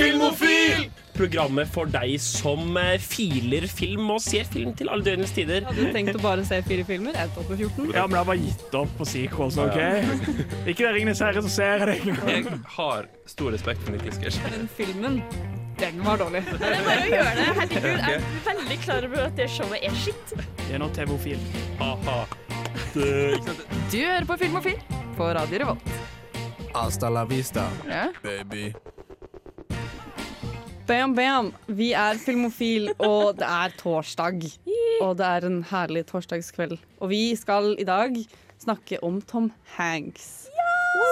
Filmofil! Programmet for deg som eh, filer film og ser film til alle døgnets tider. Hadde du tenkt å bare se fire filmer? Jeg tok på 14. Ja, men jeg har bare gitt opp på sequels, OK? Ikke det Ringenes herre, så ser jeg det. Jeg har stor respekt for Nicolas Cage. Men filmen, den var dårlig. Det er bare å gjøre det. Herregud, jeg er veldig klar over at det showet er skitt. Det er noe TV-ofil. Ha-ha. Du hører på Filmofil på Radio Revolt. Hasta la vista, Ja. baby. Bam, bam. Vi er Filmofil, og det er torsdag. Og det er en herlig torsdagskveld. Og vi skal i dag snakke om Tom Hanks.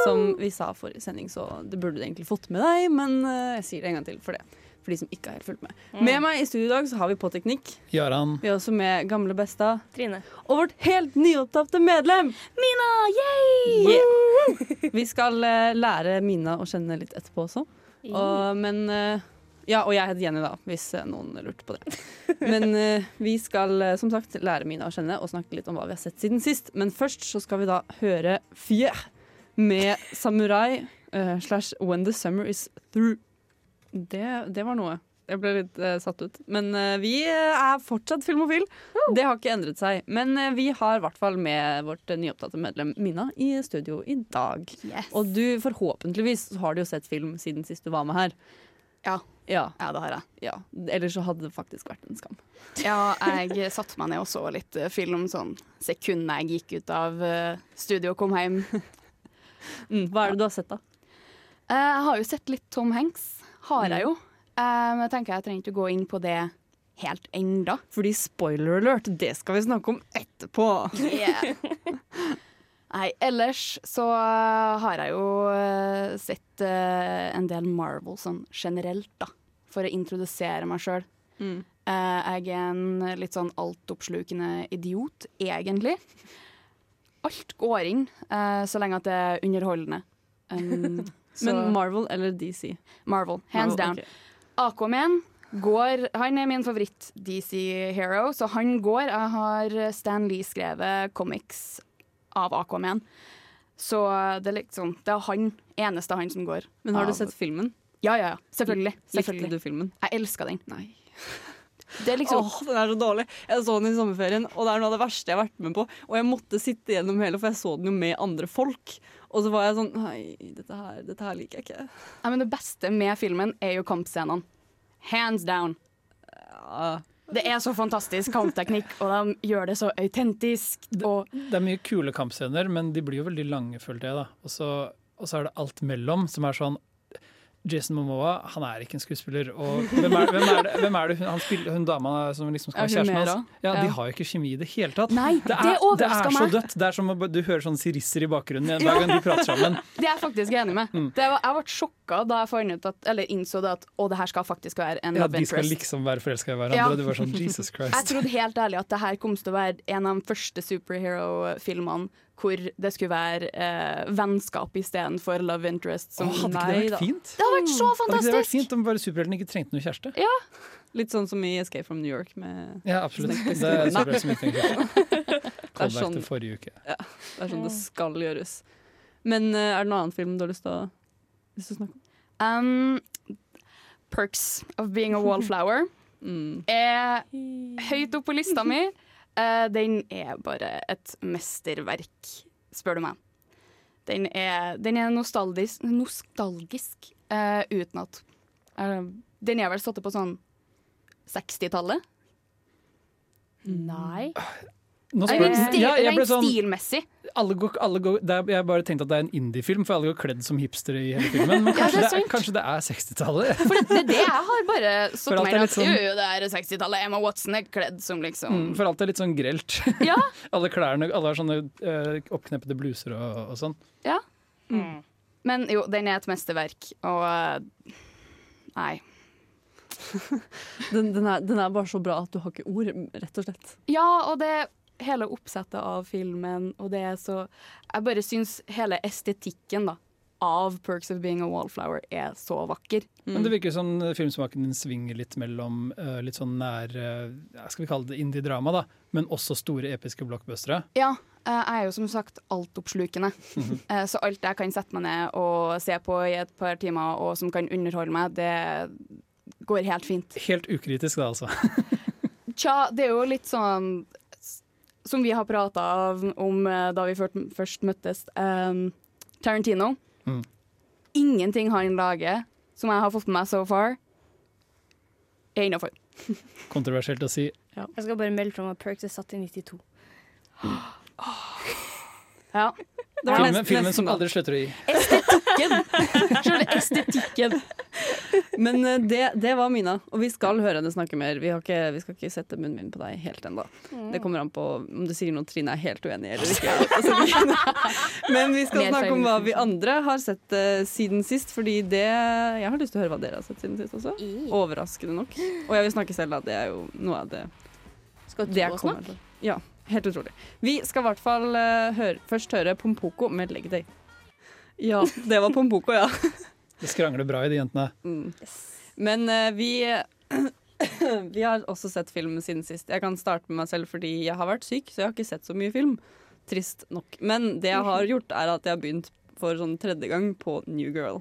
Som vi sa forrige sending, så det burde du egentlig fått med deg, men eh, jeg sier det en gang til for det. For de som ikke har helt fulgt med. Med meg i studio i dag så har vi på teknikk. Jaran. Vi er også med gamle besta. Trine. Og vårt helt nyopptatte medlem! Mina, yay! Yeah. Vi skal eh, lære Mina å kjenne litt etterpå også. Og, men eh, Ja, og jeg heter Jenny, da, hvis eh, noen lurte på det. Men eh, vi skal eh, som sagt lære Mina å kjenne og snakke litt om hva vi har sett siden sist. Men først så skal vi da høre Fier med Samurai eh, slash When the Summer Is Through. Det, det var noe. Jeg ble litt eh, satt ut. Men eh, vi er fortsatt filmofil. Det har ikke endret seg. Men vi har i hvert fall med vårt nyopptatte medlem Mina i studio i dag. Yes. Og du, forhåpentligvis har du jo sett film siden sist du var med her. Ja. Ja, ja, det har jeg. ja. Ellers så hadde det faktisk vært en skam. Ja, jeg satte meg ned og så litt eh, film sånn sekundet jeg gikk ut av eh, studio og kom hjem. Mm, hva er det du har sett, da? Eh, Jeg har jo sett litt Tom Hanks. Har jeg jo. Eh, Men jeg tenker jeg trenger ikke gå inn på det helt enda. Fordi spoiler alert, det skal vi snakke om etterpå. Nei, ellers så eh, har jeg jo eh, sett eh, en del Marvel sånn generelt, da. For å introdusere meg sjøl. Mm. jeg er en litt sånn altoppslukende idiot, egentlig. Alt går inn, eh, så lenge at det er underholdende. Um, Men Marvel eller DC? Marvel, hands Marvel, down. Okay. Aquaman går Han er min favoritt-DC-hero, så han går. Jeg har Stan Lee skrevet comics av Aquaman. Så det er liksom Det er han, eneste han som går. Men har du sett filmen? Ja, ja, ja. Selvfølgelig. Likte du filmen? Jeg elsker den. Nei. Det er liksom Åh, den er så dårlig. Jeg så den i sommerferien, og det er noe av det verste jeg har vært med på. Og jeg måtte sitte gjennom hele, for jeg så den jo med andre folk. Og så var jeg sånn Nei, dette her, dette her liker jeg ikke. Nei, men Det beste med filmen er jo kampscenene. Hands down. Ja. Det er så fantastisk kampteknikk, og de gjør det så autentisk. Og Det er mye kule kampscener, men de blir jo veldig lange, følte jeg. da. Og så, og så er det alt mellom, som er sånn Jason Momoa han er ikke en skuespiller. Og hvem er, hvem er det, hvem er det hun, han spiller, hun dama som liksom skal være kjæresten hans? Ja, De har jo ikke kjemi i det hele tatt. Nei, det, det er, det det er så dødt. Det er som Du hører sånne sirisser i bakgrunnen hver gang de prater sammen. Det er jeg faktisk enig med. Mm. Det var, jeg ble sjokka da jeg at, eller innså det at å, det her skal faktisk være en Ja, love De skal liksom være forelska i hverandre, Ja. du var sånn Jesus Jeg trodde helt ærlig at det her kom til å være en av de første superhero-filmene hvor det skulle være eh, vennskap istedenfor love interest. Som, Åh, hadde ikke det da. vært fint? Det hadde vært så fantastisk! Hadde ikke det vært fint om bare superhelten ikke trengte noen kjæreste? Ja, Litt sånn som i Escape from New York. Med Ja, absolutt. Det er så da. som ikke trenger kjæreste. Det er Callback sånn, til forrige uke. Ja, det er sånn det skal gjøres. Men eh, er det noen annen film du har lyst til å, lyst til å snakke om? Um, Perks of being a wallflower Mm. er høyt oppe på lista mi. Eh, den er bare et mesterverk, spør du meg. Den er, den er nostalgisk, nostalgisk uh, uten at uh, Den er vel satt på sånn 60-tallet? Nei. I stil, Ja, jeg ble sånn- stilmessig. alle går, alle går, det er, jeg bare tenkte at det er en indie-film, for alle går kledd som hipstere i hele filmen. Men Ja, kanskje, det er det, er, kanskje det er 60-tallet? For det, det det jeg har bare satt meg at sånn- jo, det er 60-tallet. Emma Watson er kledd som liksom Mm, For alt er litt sånn grelt. Ja. alle klærne alle har sånne øh, oppkneppede bluser og, og sånn. Ja. Men jo, den er et mesterverk, og eh, Nei. Den, den, er, den er bare så bra at du har ikke ord, rett og slett. Ja, og det hele oppsettet av filmen, og det er så Jeg bare syns hele estetikken da av Perks of Being a Wallflower er så vakker. Men det virker som filmsmaken din svinger litt mellom uh, litt sånn nær uh, Skal vi kalle det indie-drama, da, men også store episke blockbustere. Ja, eh, jeg er jo som sagt altoppslukende. Eh, Så alt jeg kan sette meg ned og se på i et par timer, og som kan underholde meg, det går helt fint. Helt ukritisk, da, altså. Tja, det er jo litt sånn som vi har prata om eh, da vi først møttes. Um, Tarantino. Mm. Ingenting han lager som jeg har fått med meg so far, er innafor. Kontroversielt å si. Jeg skal bare melde fra om at Perks er satt i 92. Ja. Det var Filmen, nesten- filmen nesten som aldri slutter å gi. Selve estetikken. Men eh, det, det var Mina, og vi skal høre henne snakke mer. Vi, har ikke, vi skal ikke sette munnen min på deg helt ennå. Det kommer an på om du sier noe Trine er helt uenig i eller ikke. Men vi skal snakke om hva vi andre har sett eh, siden sist, fordi det Jeg har lyst til å høre hva dere har sett siden sist også. Overraskende nok. Og jeg vil snakke selv, da. Det er jo noe av det Skal du det jeg kommer snakke? til. Ja, helt utrolig. Vi skal i hvert fall eh, høre, først høre Pompoko med Leg Day. Ja, det var Pompoko, ja. Det skrangler bra i de jentene. Mm. Men uh, vi Vi har også sett film siden sist. Jeg kan starte med meg selv fordi jeg har vært syk, så jeg har ikke sett så mye film. Trist nok. Men det jeg har gjort, er at jeg har begynt for sånn tredje gang på New Girl.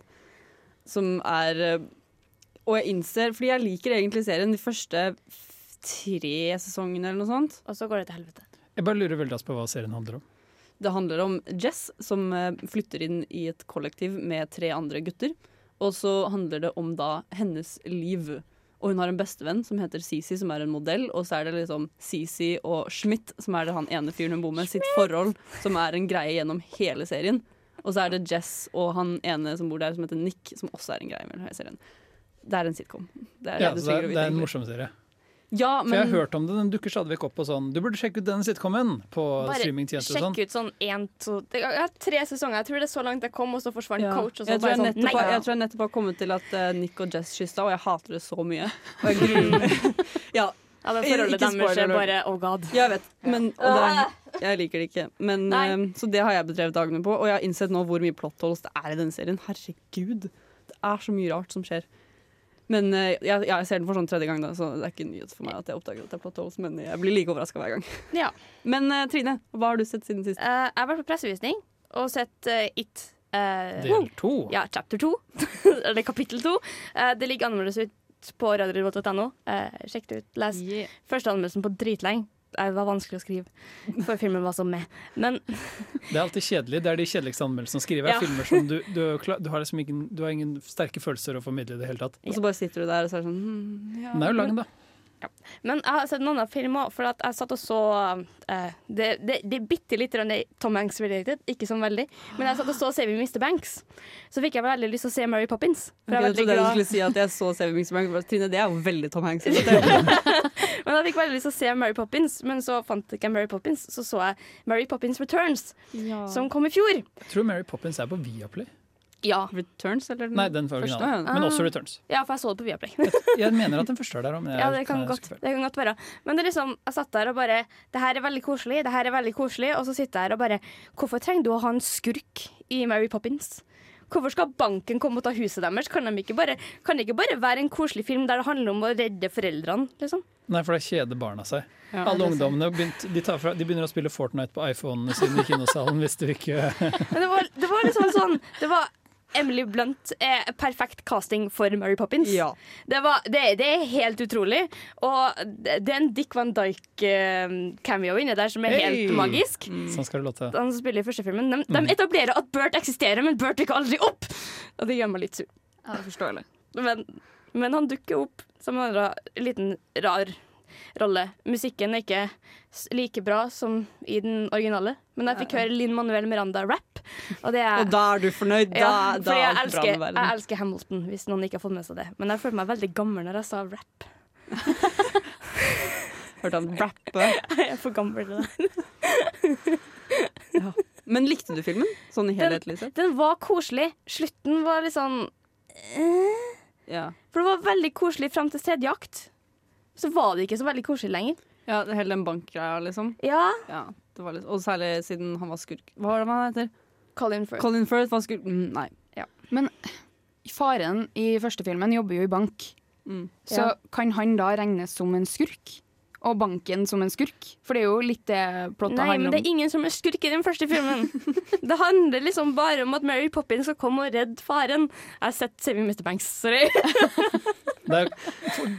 Som er eh, Og jeg innser Fordi jeg liker egentlig serien de første tre sesongene eller noe sånt. Og så går det til helvete. Jeg bare lurer veldig på hva serien handler om. Det handler om Jess som eh, flytter inn i et kollektiv med tre andre gutter. Og så handler det om da hennes liv. Og hun har en bestevenn som heter Sisi, som er en modell. Og så er det liksom Sisi og Schmidt, som er det han ene fyren hun bor med, sitt forhold, som er en greie gjennom hele serien. Og så er det Jess og han ene som bor der, som heter Nick, som også er en greie med hele serien. Det er en sitcom. Det er, Ja, det så det, er, det er en morsom serie. Ja, For jeg har hørt om det, den dukker stadig vekk opp på sånn Du burde sjekke ut den sitcomen på Bare streamingtjenester og sånn. sjekk ut sånn én, to Jeg har tre sesonger. Jeg tror det er så langt jeg kom, og så forsvant Ja. coach. Og så Jeg tror jeg, sånn, nettopp, jeg tror jeg nettopp har kommet til at uh, Nick og Jess kyssa, og jeg hater det så mye. Og jeg gruer ja, Ja, det forholdet deres er bare oh god. jeg vet, men og det er, jeg liker det ikke. Men, eh, så det har jeg bedrevet dagene på, og jeg har innsett nå hvor mye plot holes det er i denne serien. Herregud. Det er så mye rart som skjer. Men uh, jeg, jeg ser den for sånn tredje gang, da, så det er ikke nyhet for meg at jeg oppdager at det er plot holes, men jeg blir like overraska hver gang. Ja. Men uh, Trine, hva har du sett siden sist? Uh, jeg har vært på pressevisning og sett eh, It. eh, Del to. Ja, chapter 2. Eller kapittel 2. det ligger anmeldelse ut på radiorevolt.no. Uh, sjekk det ut. Les første anmeldelsen på dritlenge. Det var vanskelig å skrive, for filmen var så med. Men Det er alltid kjedelig. Det er de kjedeligste anmeldelsene å skrive. Ja. er Filmer som du, du, du, har liksom ingen, du har ingen sterke følelser å formidle i det hele tatt. Og så bare sitter du der og så er det sånn hmm, ja. Den er jo lang, da. Men jeg har sett en annen film òg, for at jeg satt og så eh, Det, det, det er bitte litt Tom Hanks related, ikke sånn veldig. Men jeg satt og så Saving Mr. Banks. Så fikk jeg veldig lyst til å se Mary Poppins. For okay, jeg trodde du skulle si at jeg så Saving Mr. Banks. Trine, det er jo veldig Tom Hanks. Men jeg fikk veldig lyst til å se Mary Poppins, men så fant jeg Mary Poppins. Så så jeg Mary Poppins Returns, som kom i fjor. Jeg tror Mary Poppins er på Viaplay. Ja, Returns, eller? Nei, den var Første, originalen. Men Ah. også Returns. ja for jeg så det på Viaplay. Jeg mener at den første er der òg, Ja, det kan, jeg godt, det kan godt være. Men det er liksom, jeg satt der og bare Det her er veldig koselig, det her er veldig koselig. Og så sitter jeg her og bare Hvorfor trenger du å ha en skurk i Mary Poppins? Hvorfor skal banken komme og ta huset deres? Kan, de ikke bare, kan det ikke bare være en koselig film der det handler om å redde foreldrene? Liksom? Nei, for da kjeder barna seg. Ja. Alle ungdommene begynt, de, tar fra, de begynner å spille Fortnite på iPhonene sine i kinosalen hvis du ikke Men det var, det var liksom sånn Det var Emily Blunt er perfekt casting for Mary Poppins. Ja. Det, var, det, det er helt utrolig. Og det, det er en Dick Van Dyke-cameo inni der som er Hey! helt magisk. Sånn skal det låte. Han spiller i første filmen De, Mm. de etablerer at Bert eksisterer, men Bert dukker aldri opp! Og det gjør meg litt sur. Ja, det forståelig. Men, men han dukker opp som en ra- liten rar rolle. Musikken er ikke like bra som i den originale, men jeg fikk høre Linn Manuel Miranda-rap. Og det er Og da er du fornøyd? Da, ja, da jeg elsker, jeg elsker Hamilton, hvis noen ikke har fått med seg det. Men jeg følte meg veldig gammel når jeg sa rap. Hørte han rappe. Jeg er for gammel til det. Men likte du filmen? Sånn i helhetlig liksom? Den var koselig. Slutten var litt sånn eh, Ja. For det var veldig koselig fram til tredje akt. Så var det ikke så veldig koselig lenger. ja det hele den bankgreia, liksom. Ja. Ja, det var litt, og særlig siden han var skurk. Hva var det han heter? Colin Firth. Colin Firth var skurk. Mm, nei. Faren i første filmen jobber jo i bank, Mm. så Ja. kan han da regnes som en skurk? Og banken som en skurk. For det er jo litt det plottet Nei, men det er ingen som er skurk i den første filmen. det handler liksom bare om at Mary Poppins skal komme og redde faren. Jeg har sett Saving Mr. Banks, sorry. Det er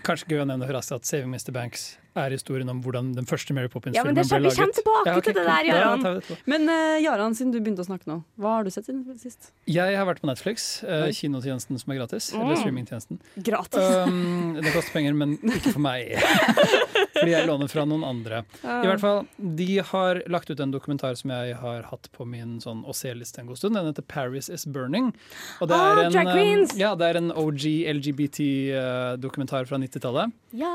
kanskje gøy å nevne raskt at 'Saving Mr. Banks' er historien om hvordan den første Mary Poppins-filmen men det ble kommer- vi laget. kommer tilbake Ja, til det der, Jaran. Ja, det. Men uh, Jaran, siden du begynte å snakke nå, hva har du sett siden sist? Jeg har vært på Netflix, uh, kinotjenesten som er gratis. Mm. Eller streamingtjenesten. Gratis. Um, det koster penger, men ikke for meg. Fordi jeg låner fra noen andre. I hvert fall, De har lagt ut en dokumentar som jeg har hatt på min sånn å se-liste en god stund. Den heter 'Paris Is Burning'. Og det Ah, er en, drag um, queens! Ja, det er en OG LGBT-dokumentar fra 90-tallet. Ja.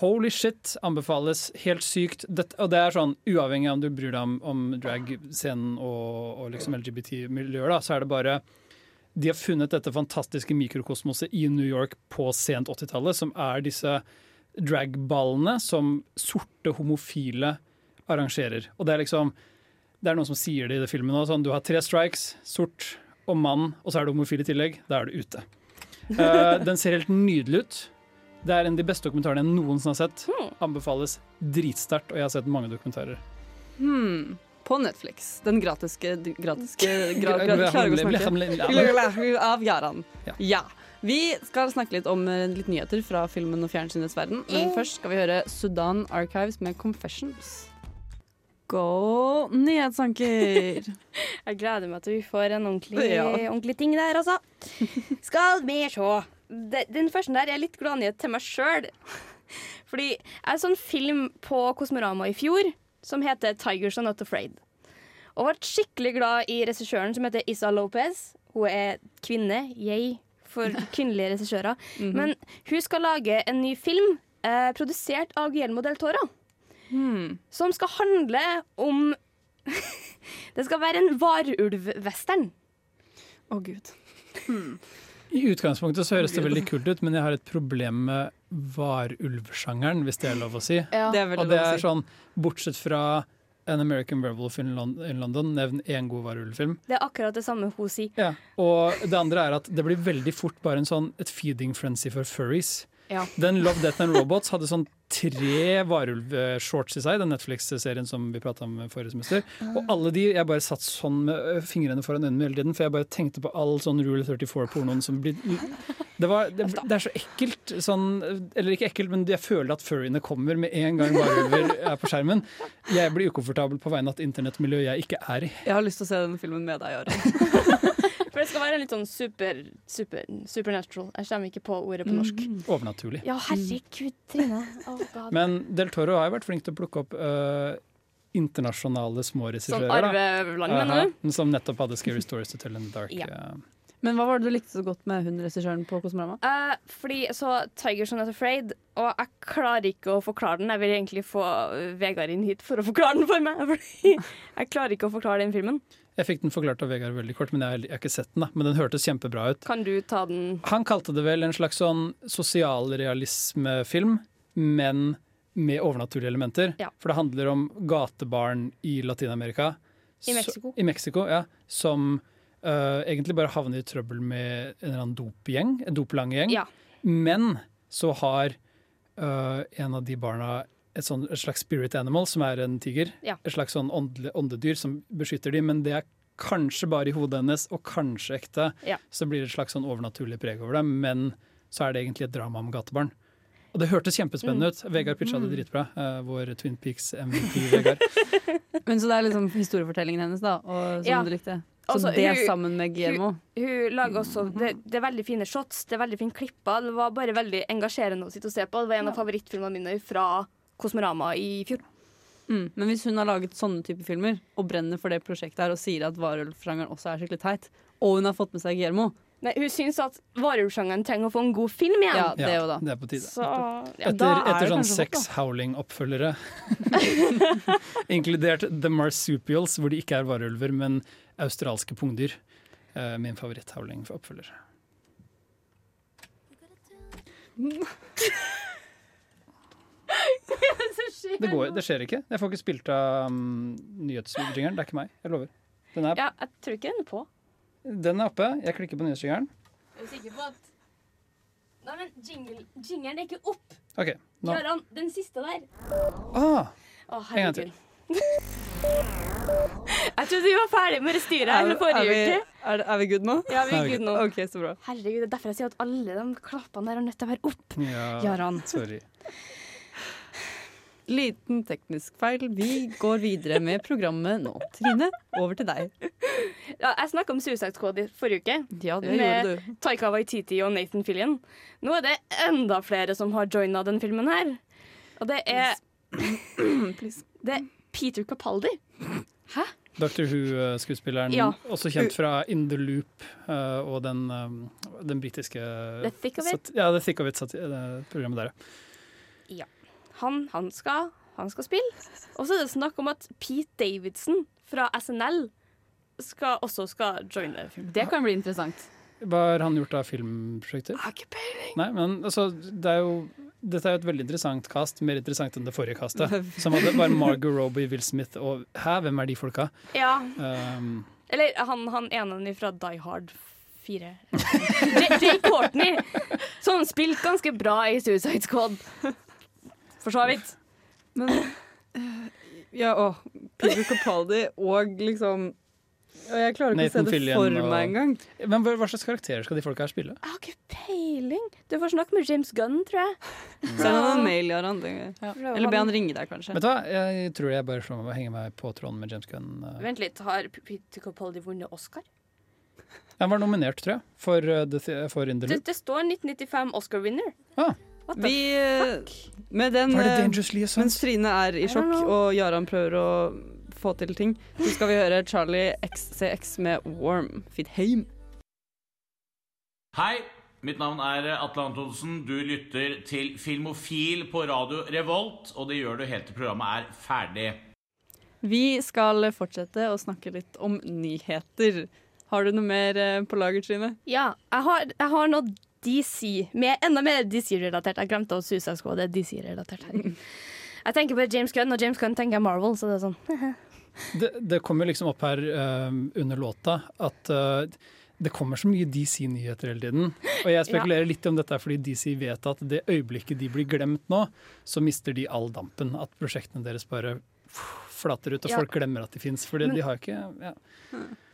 Holy shit, anbefales. Helt sykt. Det, og det er sånn, uavhengig av om du bryr deg om, om drag-scenen og, og liksom LGBT-miljøer, så er det bare De har funnet dette fantastiske mikrokosmoset i New York på sent 80-tallet, som er disse dragballene som sorte homofile arrangerer. Og det er liksom Det er noen som sier det i det filmen òg. Sånn, du har tre strikes, sort og mann, og så er du homofil i tillegg. Da er du ute. Uh, den ser helt nydelig ut. Det er en av de beste dokumentarene jeg noensinne har sett. Anbefales dritsterkt, og jeg har sett mange dokumentarer. Hmm. På Netflix. Den gratiske, gratiske gra, gra. Av Jaran. Ja. Vi skal snakke litt om eh, litt nyheter fra filmen og fjernsynets verden. Men først skal vi høre Sudan Archives med 'Confessions'. Gå nyhetsanker! Jeg gleder meg til vi får en ordentlig, Ja. ordentlig ting der, altså. Skal vi se. Den første der er litt gladnyhet til meg sjøl. Fordi jeg så en film på Kosmorama i fjor som heter 'Tigers Are Not Afraid'. Og ble skikkelig glad i regissøren som heter Isa Lopez. Hun er kvinne, jeg, for kvinnelige regissører. Men hun skal lage en ny film eh, produsert av Guillermo del Toro. Mm. Som skal handle om Det skal være en varulvwestern. Å, gud. I utgangspunktet så høres det veldig kult ut, men jeg har et problem med varulvsjangeren, hvis det er lov å si. Ja. Det er Og det er sånn, bortsett fra An American Werewolf in London, nevn én god varulvfilm. Det er akkurat det samme hun sier. Ja. Og det andre er at det blir veldig fort bare en sånn, et feeding frenzy for furries. Ja. Den Love, Death and Robots hadde sånn tre varulv-shorts i seg, den Netflix-serien som vi prata om forrige semester. Og alle de, jeg bare satt sånn med fingrene foran øynene hele tiden, for jeg bare tenkte på all sånn Rule 34-pornoen som blir det, var, det, det er så ekkelt sånn Eller ikke ekkelt, men jeg føler at furryene kommer med en gang varulver er på skjermen. Jeg blir ukomfortabel på vegne av et internettmiljø jeg ikke er i. Jeg har lyst til å se den filmen med deg, Jaran. For det skal være litt sånn super, super, supernatural. Jeg kommer ikke på ordet på norsk. Overnaturlig. Ja, herregud, Trine. Oh, Men Del Toro har jo vært flink til å plukke opp uh, internasjonale små Sånn regissører. da. arveland, -huh. mener du? Som nettopp hadde Scary Stories to Tell in the Dark. Ja. Uh, Men hva var det du likte så godt med hun regissøren på Kosmorama? Uh, fordi så Tigers Are Not Afraid, og jeg klarer ikke å forklare den. Jeg vil egentlig få uh, Vegard inn hit for å forklare den for meg. Fordi jeg klarer ikke å forklare den filmen. Jeg fikk den forklart av Vegard veldig kort, men jeg, har- jeg har ikke sett den. da Men den hørtes kjempebra ut. Kan du ta den Han kalte det vel en slags sånn sosialrealismefilm, men med overnaturlige elementer. Ja. For det handler om gatebarn i Latin-Amerika. I Mexico. Så- I Mexico, ja. Som uh, egentlig bare havner i trøbbel med en eller annen dopgjeng, en doplange gjeng. Ja. Men så har uh, en av de barna et, sånn, et slags spirit animal, som er en tiger. Ja. Et slags sånn åndedyr som beskytter dem, men det er kanskje bare i hodet hennes, og kanskje ekte. Ja. Så blir det et slags sånn overnaturlig preg over det, men så er det egentlig et drama om gatebarn. Og det hørtes kjempespennende ut. Vegard pitcha det dritbra. Uh, vår Twin Peaks MVP, Vegard. Men Så det er liksom historiefortellingen hennes, da, og, som Ja. du likte? Så Altså, det hun- sammen med GMO? Hun lager også det, det er veldig fine shots, det er veldig fine klipper. Det var bare veldig engasjerende å sitte og se på. Det var en av favorittfilmene mine fra Kosmorama i fjor. Mm. Men hvis hun har laget sånne type filmer og brenner for det prosjektet her og sier at varulvsjangeren også er skikkelig teit, og hun har fått med seg Guillermo Nei, hun syns at varulvsjangeren trenger å få en god film igjen. Ja, det Ja, da. det er på tide. Så ja. Etter, er etter sånn seks Howling-oppfølgere, inkludert The Marsupials, hvor de ikke er varulver, men australske pungdyr. Eh, min favoritt-Howling-oppfølger. Det, går, det skjer ikke. Jeg får ikke spilt av um, nyhetsjingeren. Det er ikke meg. Jeg lover. Den er, ja, jeg tror ikke den er på. den er oppe. Jeg klikker på nyhetsjingeren. Er sikker på at Nei, men jingle, jingeren er ikke opp. OK, Nå. Jaran, den siste der. Ah, oh, En gang til. Jeg trodde vi var ferdig med det styret her Er, forrige vi, uke. er, er vi good nå? Ja, vi er er good nå. OK, så bra. Herregud, det er derfor jeg sier at alle de klappene der er nødt til å være opp. ja, Jaran. sorry. Liten teknisk feil. Vi går videre med programmet nå. Trine, over til deg. Ja, jeg snakka om Suicide Squad i forrige uke. Ja, det Med- gjorde du. Taika Waititi og Nathan Fillion. Nå er det enda flere som har joina den filmen her. Og det er Please. Det er Peter Capaldi. Hæ? Dr. Who-skuespilleren, Ja. også kjent fra In the Loop eh, og den, eh, den britiske The Thick of It. Ja, The Thick of It-programmet der. ja. Han, han, skal, han skal spille. Og så er det snakk om at Pete Davidson fra SNL skal, også skal joine filmen. Det kan bli interessant. Hva har han gjort av filmprosjekter? Har ikke peiling. Nei, men altså, det er jo dette er jo et veldig interessant cast, mer interessant enn det forrige castet. Som hadde bare Margot Robbie, Will Smith og Hæ, hvem er de folka? Ja. Um, Eller han, han ene fra Die Hard 4. J- Jay Courtney, som spilte ganske bra i Suicide Squad. For så vidt. Men eh, Ja, å. Peter Capaldi og liksom og Jeg klarer ikke Nathan å se det for og- meg engang. men hva, slags karakterer skal de folka her spille? Jeg har ikke peiling. Du får snakke med James Gunn, tror jeg. Send ham en mail, Jaran. ja. Eller be han ringe deg, kanskje. Vet du hva, jeg tror jeg bare slår meg og henger meg på tråden med James Gunn. eh. Vent litt, har Peter Capaldi vunnet Oscar? Han var nominert, tror jeg, for, uh, The- for In the Det, det står 1995 Oscar-winner. Ah. What the Vi Med den eh, Mens Trine er i sjokk og Jaran prøver å få til ting, så skal vi høre Charlie XCX med Warm Fit. Hei, mitt navn er Atle Antonsen. Du lytter til Filmofil på radio Revolt, og det gjør du helt til programmet er ferdig. Vi skal fortsette å snakke litt om nyheter. Har du noe mer eh, på lager, Trine? Ja, jeg har, jeg har noe DC, med, enda mer DC-relatert. Jeg glemte å Suicide Squad, det er DC-relatert her. Jeg tenker på James Gunn, og James Gunn tenker jeg Marvel, så det er sånn. Det, det kommer liksom opp her uh, under låta at uh, det kommer så mye DC-nyheter hele tiden. Og jeg spekulerer litt om dette er fordi DC vet at det øyeblikket de blir glemt nå, så mister de all dampen. At prosjektene deres bare flater ut, og Ja. folk glemmer at de fins. For de har ikke ja.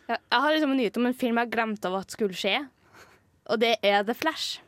Ja, Jeg har liksom en nyhet om en film jeg glemte av at skulle skje, og det er The Flash.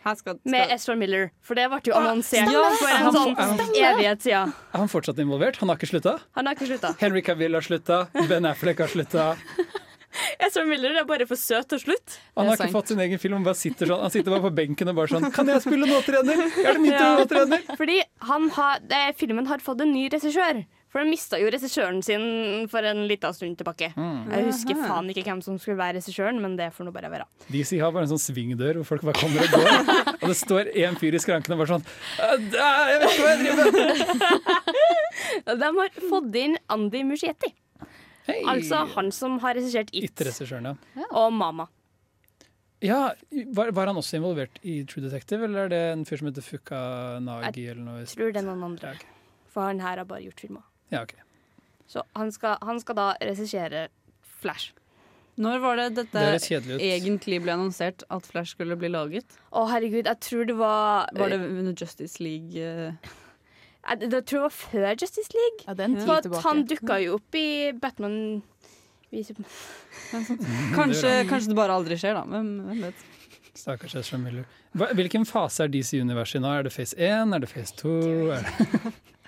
Skal, skal, Med skal, Miller, for det ble jo annonsert Ja, for en sånn evighet siden. Er han fortsatt involvert? Han har ikke slutta? Han har ikke slutta. Henry Cavill har slutta, Ben Affleck har slutta. Ezra Miller er bare for søt til slutt. Han har ikke sant. fått sin egen film, han bare sitter sånn Han sitter bare på benken og bare sånn Kan jeg spille nå, trener? Er det min tur Ja. nå, trener? Fordi han har, eh, filmen har fått en ny regissør. For de mista jo regissøren sin for en liten stund tilbake. Jeg husker faen ikke hvem som skulle være regissøren, men det får nå bare være. DC har bare en sånn svingdør hvor folk bare kommer og går. Og det står én fyr i skranken og bare sånn «Øh, Jeg vet ikke hva jeg driver med! De har fått inn Andy Muschietti. Hey. Altså han som har regissert It It-regissøren, ja. og Mama. ja var, var han også involvert i True Detective, eller er det en fyr som heter Fukanagi eller noe? Jeg tror det er noen andre. For han her har bare gjort filmer. Ja, ok. Så han skal, han skal da regissere Flash. når var det Det dette høres kjedelig ut. egentlig ble annonsert at Flash skulle bli laget? Å, herregud, jeg tror det var Var det under Justice League? eh, jeg, jeg tror det var før Justice League. Ja, det en Ja. tid For at tilbake. han dukka jo opp i Batman vi Superman. Kanskje, kanskje det bare aldri skjer, da. Hvem, hvem vet. Stakkars Ezra Miller. Hva, hvilken fase er DC-universet i nå? Er det phase 1? Er det phase 2? Er det...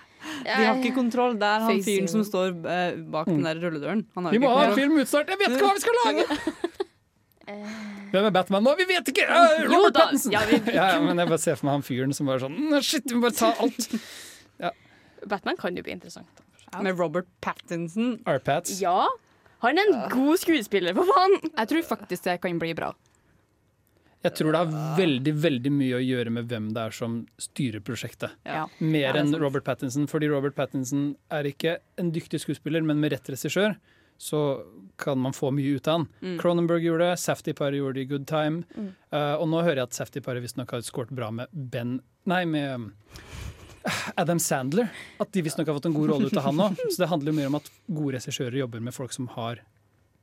De har ikke kontroll. Det er han fyren som står eh, bak den der rulledøren. Han har Vi må ha en film utstart! Jeg vet ikke hva vi skal lage! Hvem er Batman nå? Vi vet ikke! Uh, Eh. Robert Pattinson! ja, ja, ja, men jeg bare ser for meg han fyren som bare sånn Shit, vi må bare ta alt. Batman kan jo bli interessant. Med Robert Pattinson. R-Pats. Ja, han er en god skuespiller, for faen! Jeg tror faktisk det kan bli bra. Jeg tror det har veldig veldig mye å gjøre med hvem det er som styrer prosjektet. Ja. Mer Ja, er enn. Robert Pattinson, fordi Robert Pattinson er ikke en dyktig skuespiller, men med rett regissør så kan man få mye ut av han. Mm. Cronenberg gjorde det, Safety-paret gjorde det i Good Time. Mm. Uh, og nå hører jeg at Safety-paret visstnok har skåret bra med Ben Nei, med um, Adam Sandler. At de visstnok har fått en god rolle ut av han òg. Så det handler jo mer om at gode regissører jobber med folk som har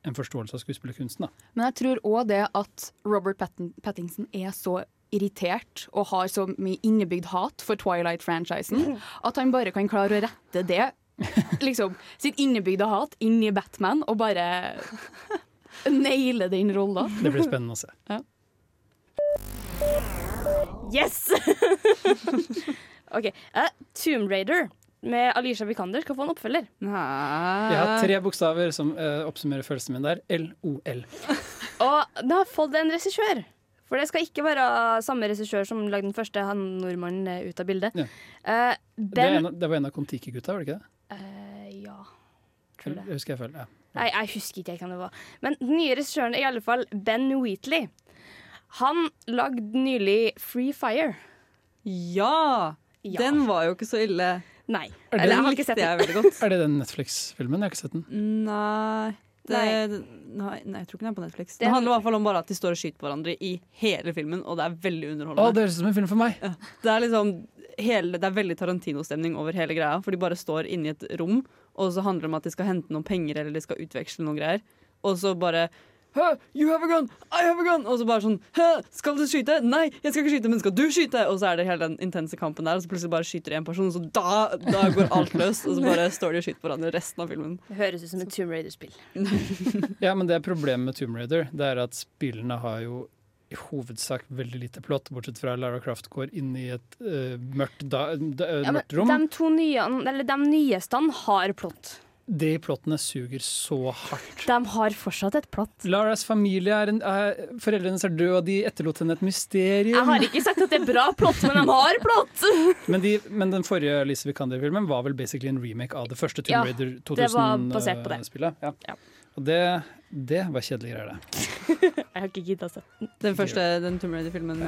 en forståelse av skuespillerkunsten. Da. Men jeg tror òg det at Robert Patten Pattinson er så irritert og har så mye innebygd hat for Twilight-franchisen at han bare kan klare å rette det, liksom, sitt innebygde hat, inn i Batman og bare naile den rolla. Det blir spennende å se. Yes! OK. Uh, Tomb Raider med Alisha Vikander skal få en oppfølger. Nei. Jeg har tre bokstaver som uh, oppsummerer følelsen min der. LOL. Og den har fått en regissør. For det skal ikke være samme regissør som lagde den første, han nordmannen eh, ut av bildet. Ja. Eh, Det, er den en, av- det var en av Kon-Tiki-gutta, var det ikke det? Uh, Ja. Tror det. husker jeg føler, Ja. Nei, jeg husker ikke hvem det var. Men den nye regissøren er i alle fall Ben Wheatley. Han lagde nylig Free Fire. Ja! Ja. Den var jo ikke så ille. Nei. Er Eller, jeg har ikke sett den. Er det den Netflix-filmen? Jeg har ikke sett den. Nei det, Nei. nei, jeg tror ikke den er på Netflix. Det Det er- handler i hvert fall om bare at de står og skyter på hverandre i hele filmen, og det er veldig underholdende. Å, det høres ut som en film for meg! Det er liksom hele, Det er veldig Tarantino-stemning over hele greia, for de bare står inne i et rom, og så handler det om at de skal hente noen penger eller de skal utveksle noen greier, og så bare you have a gun, I have a gun! Og så bare sånn skal du skyte? Nei, jeg skal ikke skyte, men skal du skyte? Og så er det hele den intense kampen der, og så plutselig bare skyter en person, og så da, da går alt løs, og så bare står de og skyter hverandre resten av filmen. Det høres ut som et Tomb Raider-spill. Ja, men det er problemet med Tomb Raider. Det er at spillene har jo i hovedsak veldig lite plott, bortsett fra Lara Croft går inn i et uh, mørkt, da, da, Ja, men mørkt rom. de to nye, eller de nyeste har plott. De plottene suger så hardt. De har fortsatt et plott. Laras familie er, en, er Foreldrene hennes er døde, og de etterlot henne et mysterium. Jeg har ikke sagt at det er bra plott, men de har plott! Men, de, men den forrige Lise Vikander-filmen var vel basically en remake av det første Ja, Tomb Raider det var basert på det. 2000-spillet. Ja. Ja. Og det, det var kjedelige greier, det. Jeg har ikke gidda å se den. Den første den Tomb Raider-filmen.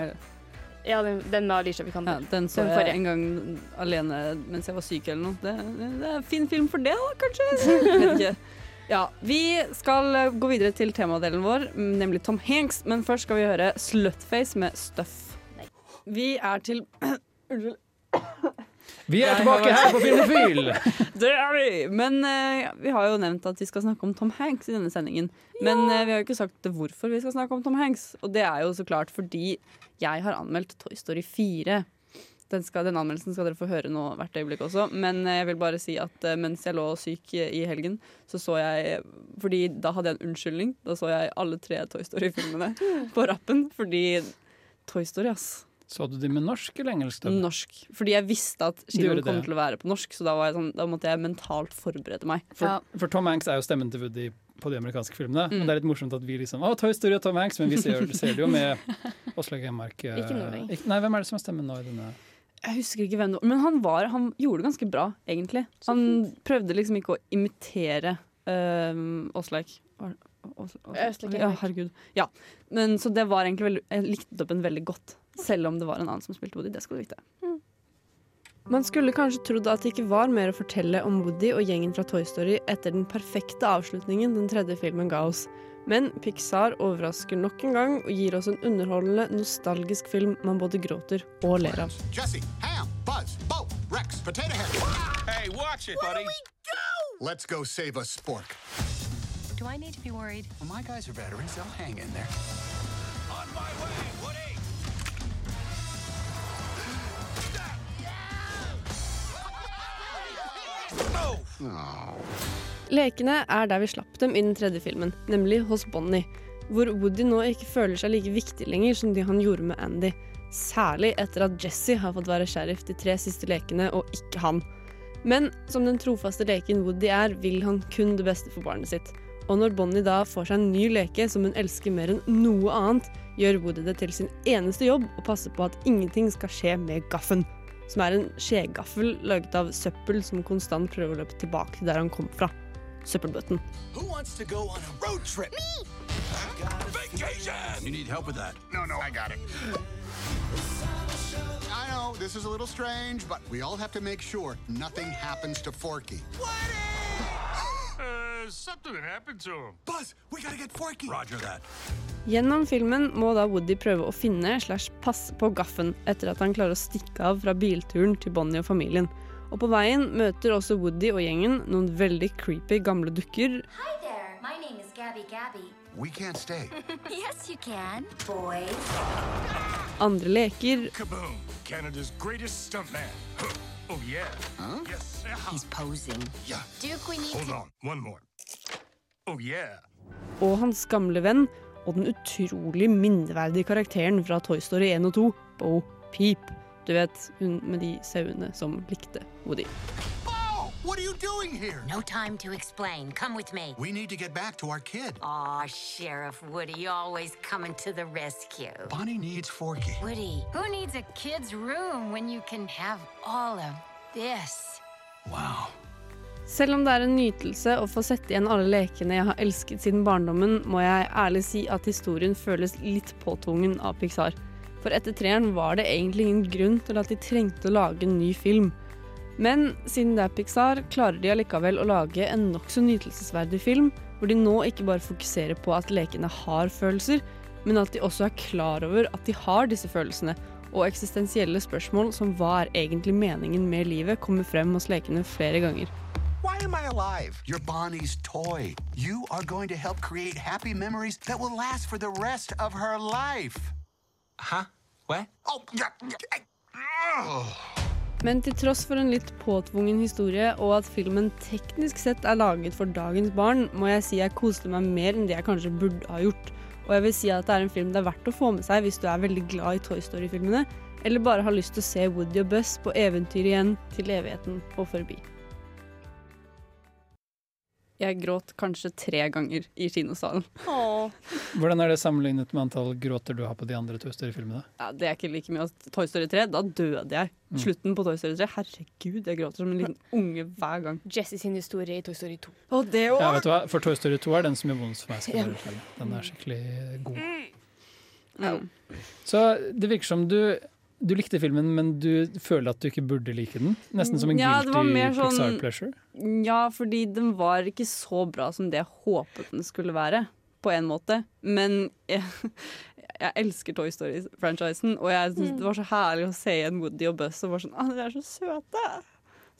Ja, den, den med Alicia Ja, den så Den jeg en gang alene mens jeg var syk eller noe. Det, det, det er en fin film for det, da, kanskje? Ja, vi skal gå videre til temadelen vår, nemlig Tom Hanks. Men først skal vi høre Slutface med Stuff. Vi er til Unnskyld. Vi er tilbake her på Filmofil! Det er vi! Men uh, vi har jo nevnt at vi skal snakke om Tom Hanks i denne sendingen. Men uh, vi har jo ikke sagt hvorfor vi skal snakke om Tom Hanks. Og det er jo så klart fordi jeg har anmeldt Toy Story 4. Den, skal, den anmeldelsen skal dere få høre nå hvert øyeblikk også. Men eh, jeg vil bare si at mens jeg lå syk i i helgen, så så jeg Fordi da hadde jeg en unnskyldning. Da så jeg alle tre Toy Story-filmene på rappen. Fordi Toy Story, ass. Så du de med norsk eller engelsk? dub? Norsk. Fordi jeg visste at kinoen kom til å være på norsk, så da, var jeg sånn, da måtte jeg mentalt forberede meg. For, Ja. for Tom Hanks er jo stemmen til Woody på de amerikanske filmene. Mm. Og det er litt morsomt at vi liksom Å, Toy Story og Tom Hanks, men vi ser, ser det jo med Åslaug Henmark. eh, Ikke noe. Nei, hvem er det som har stemmen nå i denne? Jeg husker ikke hvem det var, men han, var, han gjorde det ganske bra, egentlig. Han prøvde liksom ikke å imitere um, Åsleik. Var- Ås- Ås- Ja, herregud. Ja. Men, så det var egentlig veldig Jeg likte opp en veldig godt, selv om det var en annen som spilte Woody. Det skal du vite. Man skulle kanskje trodd at det ikke var mer å fortelle om Woody og gjengen fra Toy Story etter den perfekte avslutningen den tredje filmen ga oss. Men Pixar overrasker nok en gang og gir oss en underholdende, nostalgisk film man både gråter og ler av. Jesse, Ham, Buzz, Bo, Rex, Potato Head. Hey, watch it, buddy. Let's go save a spork. Do I need to be worried? Well, my guys are veterans. They'll hang in there. On my way, Lekene er der vi slapp dem i den tredje filmen, nemlig hos Bonnie. Hvor Woody nå ikke føler seg like viktig lenger som det han gjorde med Andy. Særlig etter at Jesse har fått være sheriff de tre siste lekene, og ikke han. Men som den trofaste leken Woody er, vil han kun det beste for barnet sitt. Og når Bonnie da får seg en ny leke som hun elsker mer enn noe annet, gjør Woody det til sin eneste jobb å passe på at ingenting skal skje med gaffen. Som er en skjegaffel laget av søppel som konstant prøver å løpe tilbake til der han kom fra. Søppelbøtten. No, no, I got it. I know, this is a little strange, but we all have to make sure nothing happens to Forky. Uh, Buzz, we gotta get Forky. Roger that. Gjennom filmen må da Woody prøve å finne slash passe på gaffen etter at han klarer å stikke av fra bilturen til Bonnie og familien. Og på veien møter også Woody og gjengen noen veldig creepy gamle dukker Hi there. My name is Gabby Gabby. We can't stay. yes, you can. Boy. andre leker. Kaboom! Canada's greatest stuntman. Oh yeah. Yes. He's posing. Yeah. Duke, we need Hold to. on. One more. Oh yeah. og hans gamle venn og den utrolig minneverdige karakteren fra Toy Story 1 og 2, Bo Peep. Du vet, hun med de sauene som likte Woody. What are you doing here? No time to explain. Come with me. We need to get back to our kid. Aw, Sheriff Woody, always coming to the rescue. Bonnie needs Forky. Woody, who needs a kid's room when you can have all of this? Wow. Selv om det er en nytelse å få sette igjen alle lekene jeg har elsket siden barndommen, må jeg ærlig si at historien føles litt påtvungen av Pixar. For etter treeren var det egentlig ingen grunn til at de trengte å lage en ny film. Men siden det er Pixar, klarer de allikevel å lage en nokså nytelsesverdig film, hvor de nå ikke bare fokuserer på at lekene har følelser, men at de også er klar over at de har disse følelsene, og eksistensielle spørsmål som hva er egentlig meningen med livet, kommer frem hos lekene flere ganger. Why am I alive? You're Bonnie's toy. You are going to help create happy memories that will last for the rest of her life. Huh? What? Oh, yeah. yeah. Ugh. Men til tross for en litt påtvungen historie, og at filmen teknisk sett er laget for dagens barn, må jeg si jeg koste meg mer enn det jeg kanskje burde ha gjort. Og jeg vil si at det er en film det er verdt å få med seg hvis du er veldig glad i Toy Story-filmene, eller bare har lyst til å se Woody og Buzz på eventyr igjen til evigheten og forbi. Jeg gråt kanskje tre ganger i kinosalen. Hvordan er det sammenlignet med antall gråter du har på de andre Toy Story-filmene? Ja, det er ikke like mye. Toy Story 3, da døde jeg. Mm. Slutten på Toy Story 3, herregud, jeg gråter som en liten unge hver gang. Jessie sin historie i Toy Story 2. Og det òg! Ja, vet du hva? For Toy Story 2 er den som gjør vondt for meg. Skal Ja. Den er skikkelig god. Mm. Så det virker som du du likte filmen, men du føler at du ikke burde like den? Nesten som en Ja, guilty sånn- Pixar pleasure? Ja, fordi den var ikke så bra som det jeg håpet den skulle være, på en måte. Men jeg, jeg elsker Toy Story-franchisen, og jeg synes det var så herlig å se igjen Woody og Buzz og bare sånn Å, de er så søte!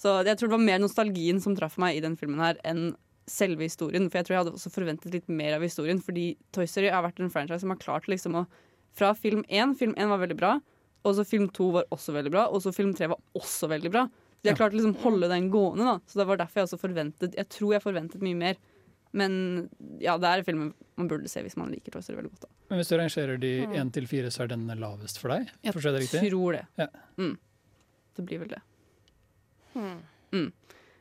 Så jeg tror det var mer nostalgien som traff meg i den filmen her, enn selve historien. For jeg tror jeg hadde også forventet litt mer av historien, fordi Toy Story har vært en franchise som har klart liksom å Fra film én, film én var veldig bra, og så film to var også veldig bra, og så film tre var også veldig bra. De har klart å liksom holde den gående, da. Så det var derfor jeg også forventet Jeg tror jeg forventet mye mer. Men ja, det er filmen man burde se hvis man liker Toy Story veldig godt. da. Men hvis du rangerer de Mm. én til fire, så er den lavest for deg? Jeg Forstår det riktig? tror det. Ja. Mm. Det blir vel det. Mm.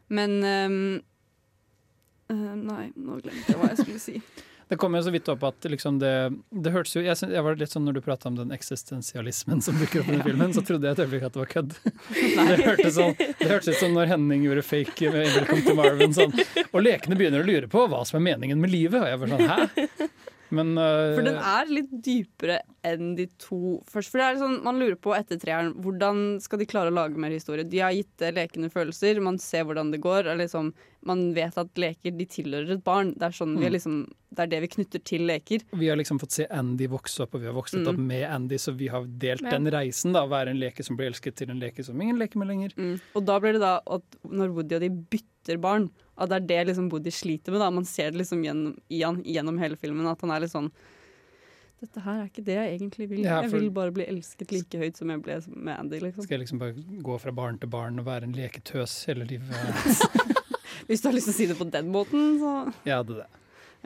Men um, uh, Nei, nå glemte jeg hva jeg skulle si. Det kom jo så vidt opp at liksom det, det hørtes jo jeg, synes, jeg var litt sånn Når du prata om den eksistensialismen som dukker opp i den filmen, så trodde jeg et øyeblikk at det var kødd. Det hørtes sånn, det hørtes ut som når Henning gjorde fake med Welcome to Marvin. Sånn. Og lekene begynner å lure på hva som er meningen med livet. Og jeg var sånn hæ? Men uh, For den er litt dypere enn de to først. For det er sånn, Man lurer på etter treeren hvordan skal de klare å lage mer historie. De har gitt lekende følelser, man ser hvordan det går. Liksom, man vet at leker de tilhører et barn. Det er, sånn vi er Mm. liksom, det er det vi knytter til leker. vi har liksom fått se Andy vokse opp, og vi har vokst Mm. opp med Andy, så vi har delt Ja. den reisen. da, Være en leke som blir elsket, til en leke som ingen leker med lenger. Mm. Og da blir det da at når Woody og de bytter barn, at det er det liksom Woody sliter med. da Man ser det liksom gjennom, i han gjennom hele filmen, at han er litt sånn Dette her er ikke det jeg egentlig vil. Ja, Jeg vil bare bli elsket like høyt som jeg ble med Andy. liksom Skal jeg liksom bare gå fra barn til barn og være en leketøs hele livet? Hvis du har lyst til å si det på den måten, så Ja, det er det.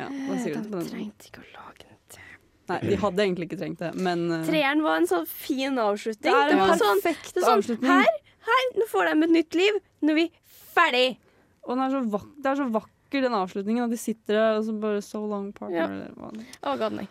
ja, da sier du det den trengte ikke å lage en til. Nei, de hadde egentlig ikke trengt det, men uh... Treeren var en sånn fin avslutning. Det en var sånn, perfekt det sånn, avslutning. Her, her, nå får de et nytt liv. Nå er vi ferdig. Og den er så vak det er så vakker, den avslutningen. At de sitter der og så bare So long, partner. Ja. Oh, god nei.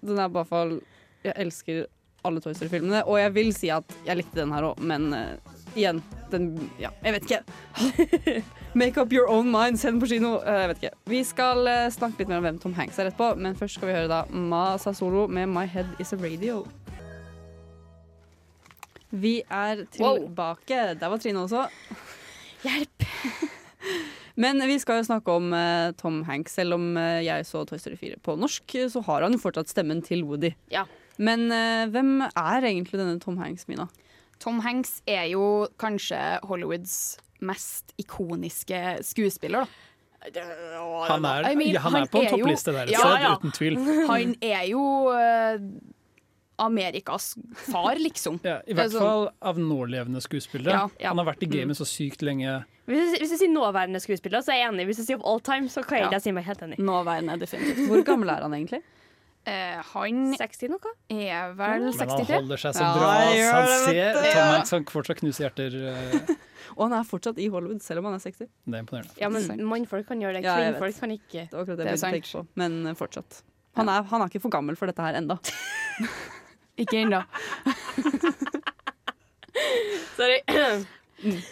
Den er bare fall Jeg elsker alle Toy Story-filmene, og jeg vil si at jeg likte den her òg, men uh, igjen den, Ja, jeg vet ikke. Make up your own mind, send på kino. Eh, jeg vet ikke. Vi skal eh, snakke litt mer om hvem Tom Hanks er etterpå, men først skal vi høre da Ma Sasolo med My Head Is A Radio. Vi er tilbake. Der var Trine også. Hjelp! Men vi skal jo snakke om uh, Tom Hanks. Selv om uh, jeg så Toy Story 4 på norsk, så har han jo fortsatt stemmen til Woody. Ja. Men uh, hvem er egentlig denne Tom Hanks, Mina? Tom Hanks er jo kanskje Hollywoods mest ikoniske skuespiller, da. Han er, I mean, han er han på en toppliste der Ja, ja. uten tvil. Han er jo Amerikas far, liksom. Ja, I er hvert sånn- fall av nålevende skuespillere. Ja, ja. Han har vært i gamet Mm. så sykt lenge. Hvis, hvis jeg sier nåværende skuespiller, så er jeg enig. Hvis jeg sier of all time, så kan jeg Ja. ikke si meg helt enig. Nåværende, definitivt. Hvor gammel er han egentlig? Eh, han 60 noe? er vel Men han holder seg så bra. Ja, Han ser. Tom Hanks han fortsatt knuser hjerter. eh, Og han er fortsatt i Hollywood, selv om han er 60. Det er imponerende. Ja, men mannfolk kan gjøre det. Ja. Kvinnfolk kan ikke. Det det Det er jeg sant. på. Men eh, fortsatt. Han er, han er ikke for gammel for dette her enda. Ikke ennå. Sorry.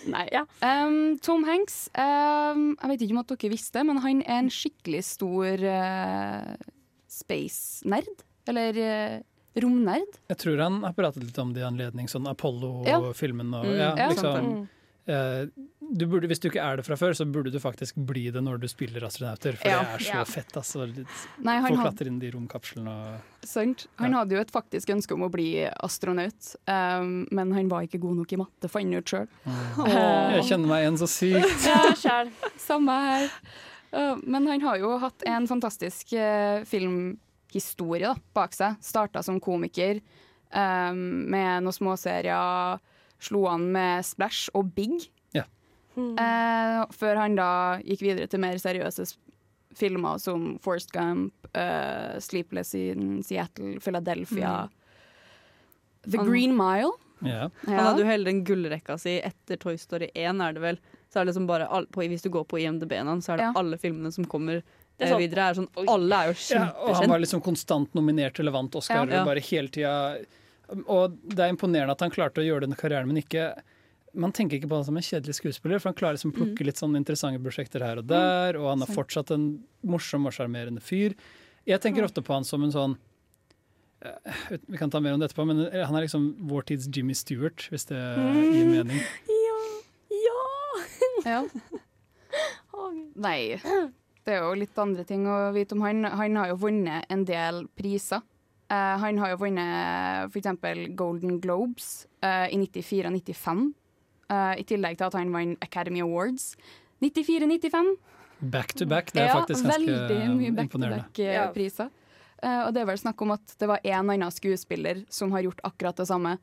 Nei. Um, Tom Hanks, um, jeg vet ikke om at dere visste, men han er en skikkelig stor uh, space-nerd. Eller uh, romnerd. Jeg tror han har pratet litt om det i anledning sånn Apollo-filmen. og Mm, ja, ja. liksom, Mm. eh, du burde, hvis du ikke er det fra før, så burde du faktisk bli det når du spiller astronauter. For Ja. det er så Ja. fett. Altså. Nei, folk had- klatrer inn i de romkapslene og Sant? Han hadde jo et faktisk ønske om å bli astronaut, um, men han var ikke god nok i matte, fant han ut sjøl. Jeg kjenner meg igjen så sykt. Ja, sjæl. Samme her. Uh, men han har jo hatt en fantastisk uh, filmhistorie da, bak seg. Starta som komiker um, med noen småserier. Slo an med Splash og Big. Ja. Uh, før han da gikk videre til mer seriøse filmer som Forced Gump, uh, Sleepless in Seattle, Philadelphia, The Han- Green Mile. Ja. Han hadde jo hele den gullrekka si etter Toy Story 1, er det vel. Så er det liksom bare all, på, Hvis du går på IMDb-en hans, så er det Ja. alle filmene som kommer Det er eh, sånn- videre. Er sånn, alle er jo Ja, og han var liksom konstant nominert til Levant Oscar Ja. bare hele tida. Og det er imponerende at han klarte å gjøre den karrieren, men ikke man tenker ikke på han som en kjedelig skuespiller, for han klarer liksom å plukke litt sånn interessante prosjekter her og der, og han er fortsatt en morsom og sjarmerende fyr. Jeg tenker ofte på han som en sånn eh, Vi kan ta mer om det etterpå, men han er liksom vår tids Jimmy Stewart, hvis det gir mening. Ja. Nei, det er jo litt andre ting å vite om han. Han har jo vunnet en del priser. Uh, han har jo vunnet f.eks. Golden Globes uh, i 94 og 95. eh, I tillegg til at han vant Academy Awards. 94-95. Back to back, det er ja, faktisk ganske imponerende. veldig mye back-to-back-priser. Uh, og det er vel snakk om at det var en annen skuespiller som har gjort akkurat det samme.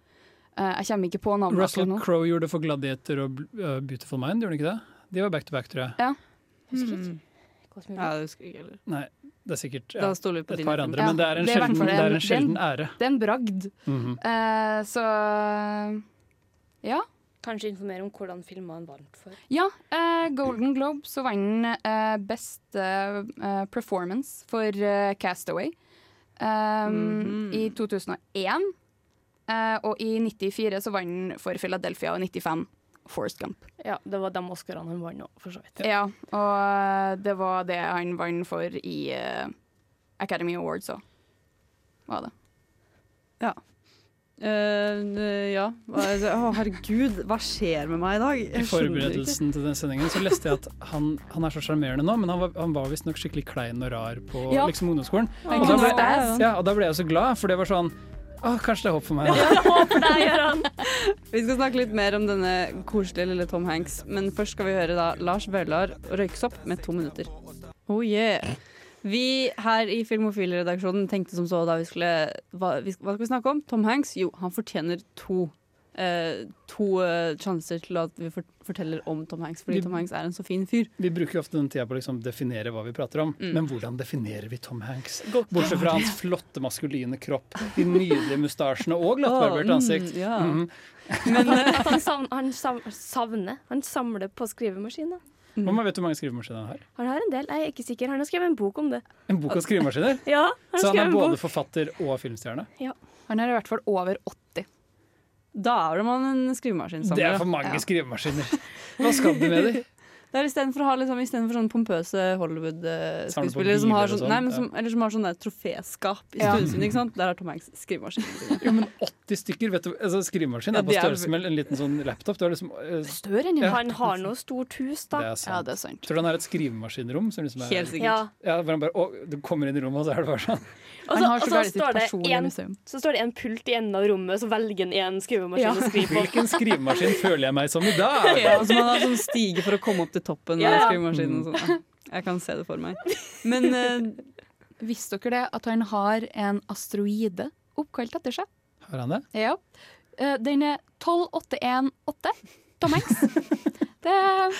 Uh, jeg kommer ikke på navnet Russell. Crowe gjorde det for Gladiator og uh, Beautiful Mind, gjorde han ikke det? De var back to back, tror jeg. Ja. Mm. Ja, det husker jeg ikke heller. Nei, det er sikkert ja, et par andre, andre, men det er en det er sjelden, en, det er en- en sjelden ære. Det er en bragd. Mhm. Eh, så ja. Kanskje informere om hvordan filmer han vant for. Ja, eh, Golden Globe så vant han eh, beste eh, performance for eh, Castaway um, mm. i 2001. Eh, og i 94 så vant han for Philadelphia, og 95 Forrest Gump. Ja, det var de Oscarene han vant òg, for så vidt. Ja, og eh, det var det han vant for i Academy Awards òg. Var det. Ja. Eh, ja. Å, herregud, hva skjer med meg i dag? I Jeg ikke. forberedelsen til den sendingen så leste jeg at han, han er så sjarmerende nå, men han var, han var visstnok skikkelig klein og rar på Ja. liksom, ungdomsskolen. Oh. Og da, ble, ja, og da ble jeg så glad, for det var sånn Oh, kanskje det er håp for meg. Vi skal snakke litt mer om denne koselige lille Tom Hanks, men først skal vi høre da Lars Vaular røyksopp med to minutter. Oh yeah. Vi her i Filmofil-redaksjonen tenkte som så da vi skulle hva, hva skal vi snakke om? Tom Hanks? Jo, han fortjener to. Eh, to eh, sjanser til at vi forteller om Tom Hanks, fordi Vi- Tom Hanks er en så fin fyr. Vi bruker jo ofte den tida på å liksom definere hva vi prater om, Mm. men hvordan definerer vi Tom Hanks? Bortsett fra hans flotte maskuline kropp, de nydelige mustasjene og glattbarbert Å, mm, ansikt. ja. Mhm. At han, savner, han savner Han samler på skrivemaskiner. Hvor vet du hvor mange skrivemaskiner han har? Han har en del, jeg er ikke sikker. Han har skrevet en bok om det. En bok om skrivemaskiner? Ja, han Så han er både bok. forfatter og filmstjerne? Ja. Han er i hvert fall over 80. Da er man en skrivemaskinsamler. Det er for mange skrivemaskiner. Hva skal du med dem? Det er istedenfor å ha liksom, i stedet for sånne pompøse Hollywood-skuespillere som, har sånn, sånn, nei, men som, eller som har sånn der troféskap i Ja. Ikke sant? Der har Tom Hanks skrivemaskin. Jo, men 80 stykker, vet du. Altså, skrivemaskin Ja, er på er- størrelse med en liten sånn laptop. Du liksom, uh, Større enn Ja. Han har noe stort hus, da. Det er sant. Ja, det er sant. Tror du han har et skrivemaskinrom? Som liksom er, Helt sikkert. Ja. Ja, hvor han bare, å, du kommer inn i rommet, og så er det bare sånn. Og Han så, og så, står det en, så står det en pult i enden av rommet, så velger han en skrivemaskin Ja. å skrive på. Hvilken skrivemaskin føler jeg meg som i dag? Ja, altså man har sånn stige for å komme opp til toppen Ja. av skrivemaskinen. Sånn. Jeg kan se det for meg. Men uh, Visste dere det at han har en asteroide oppkalt etter seg? Har han det? Ja. Uh, Den er 12818. Tom Hanks. Det er,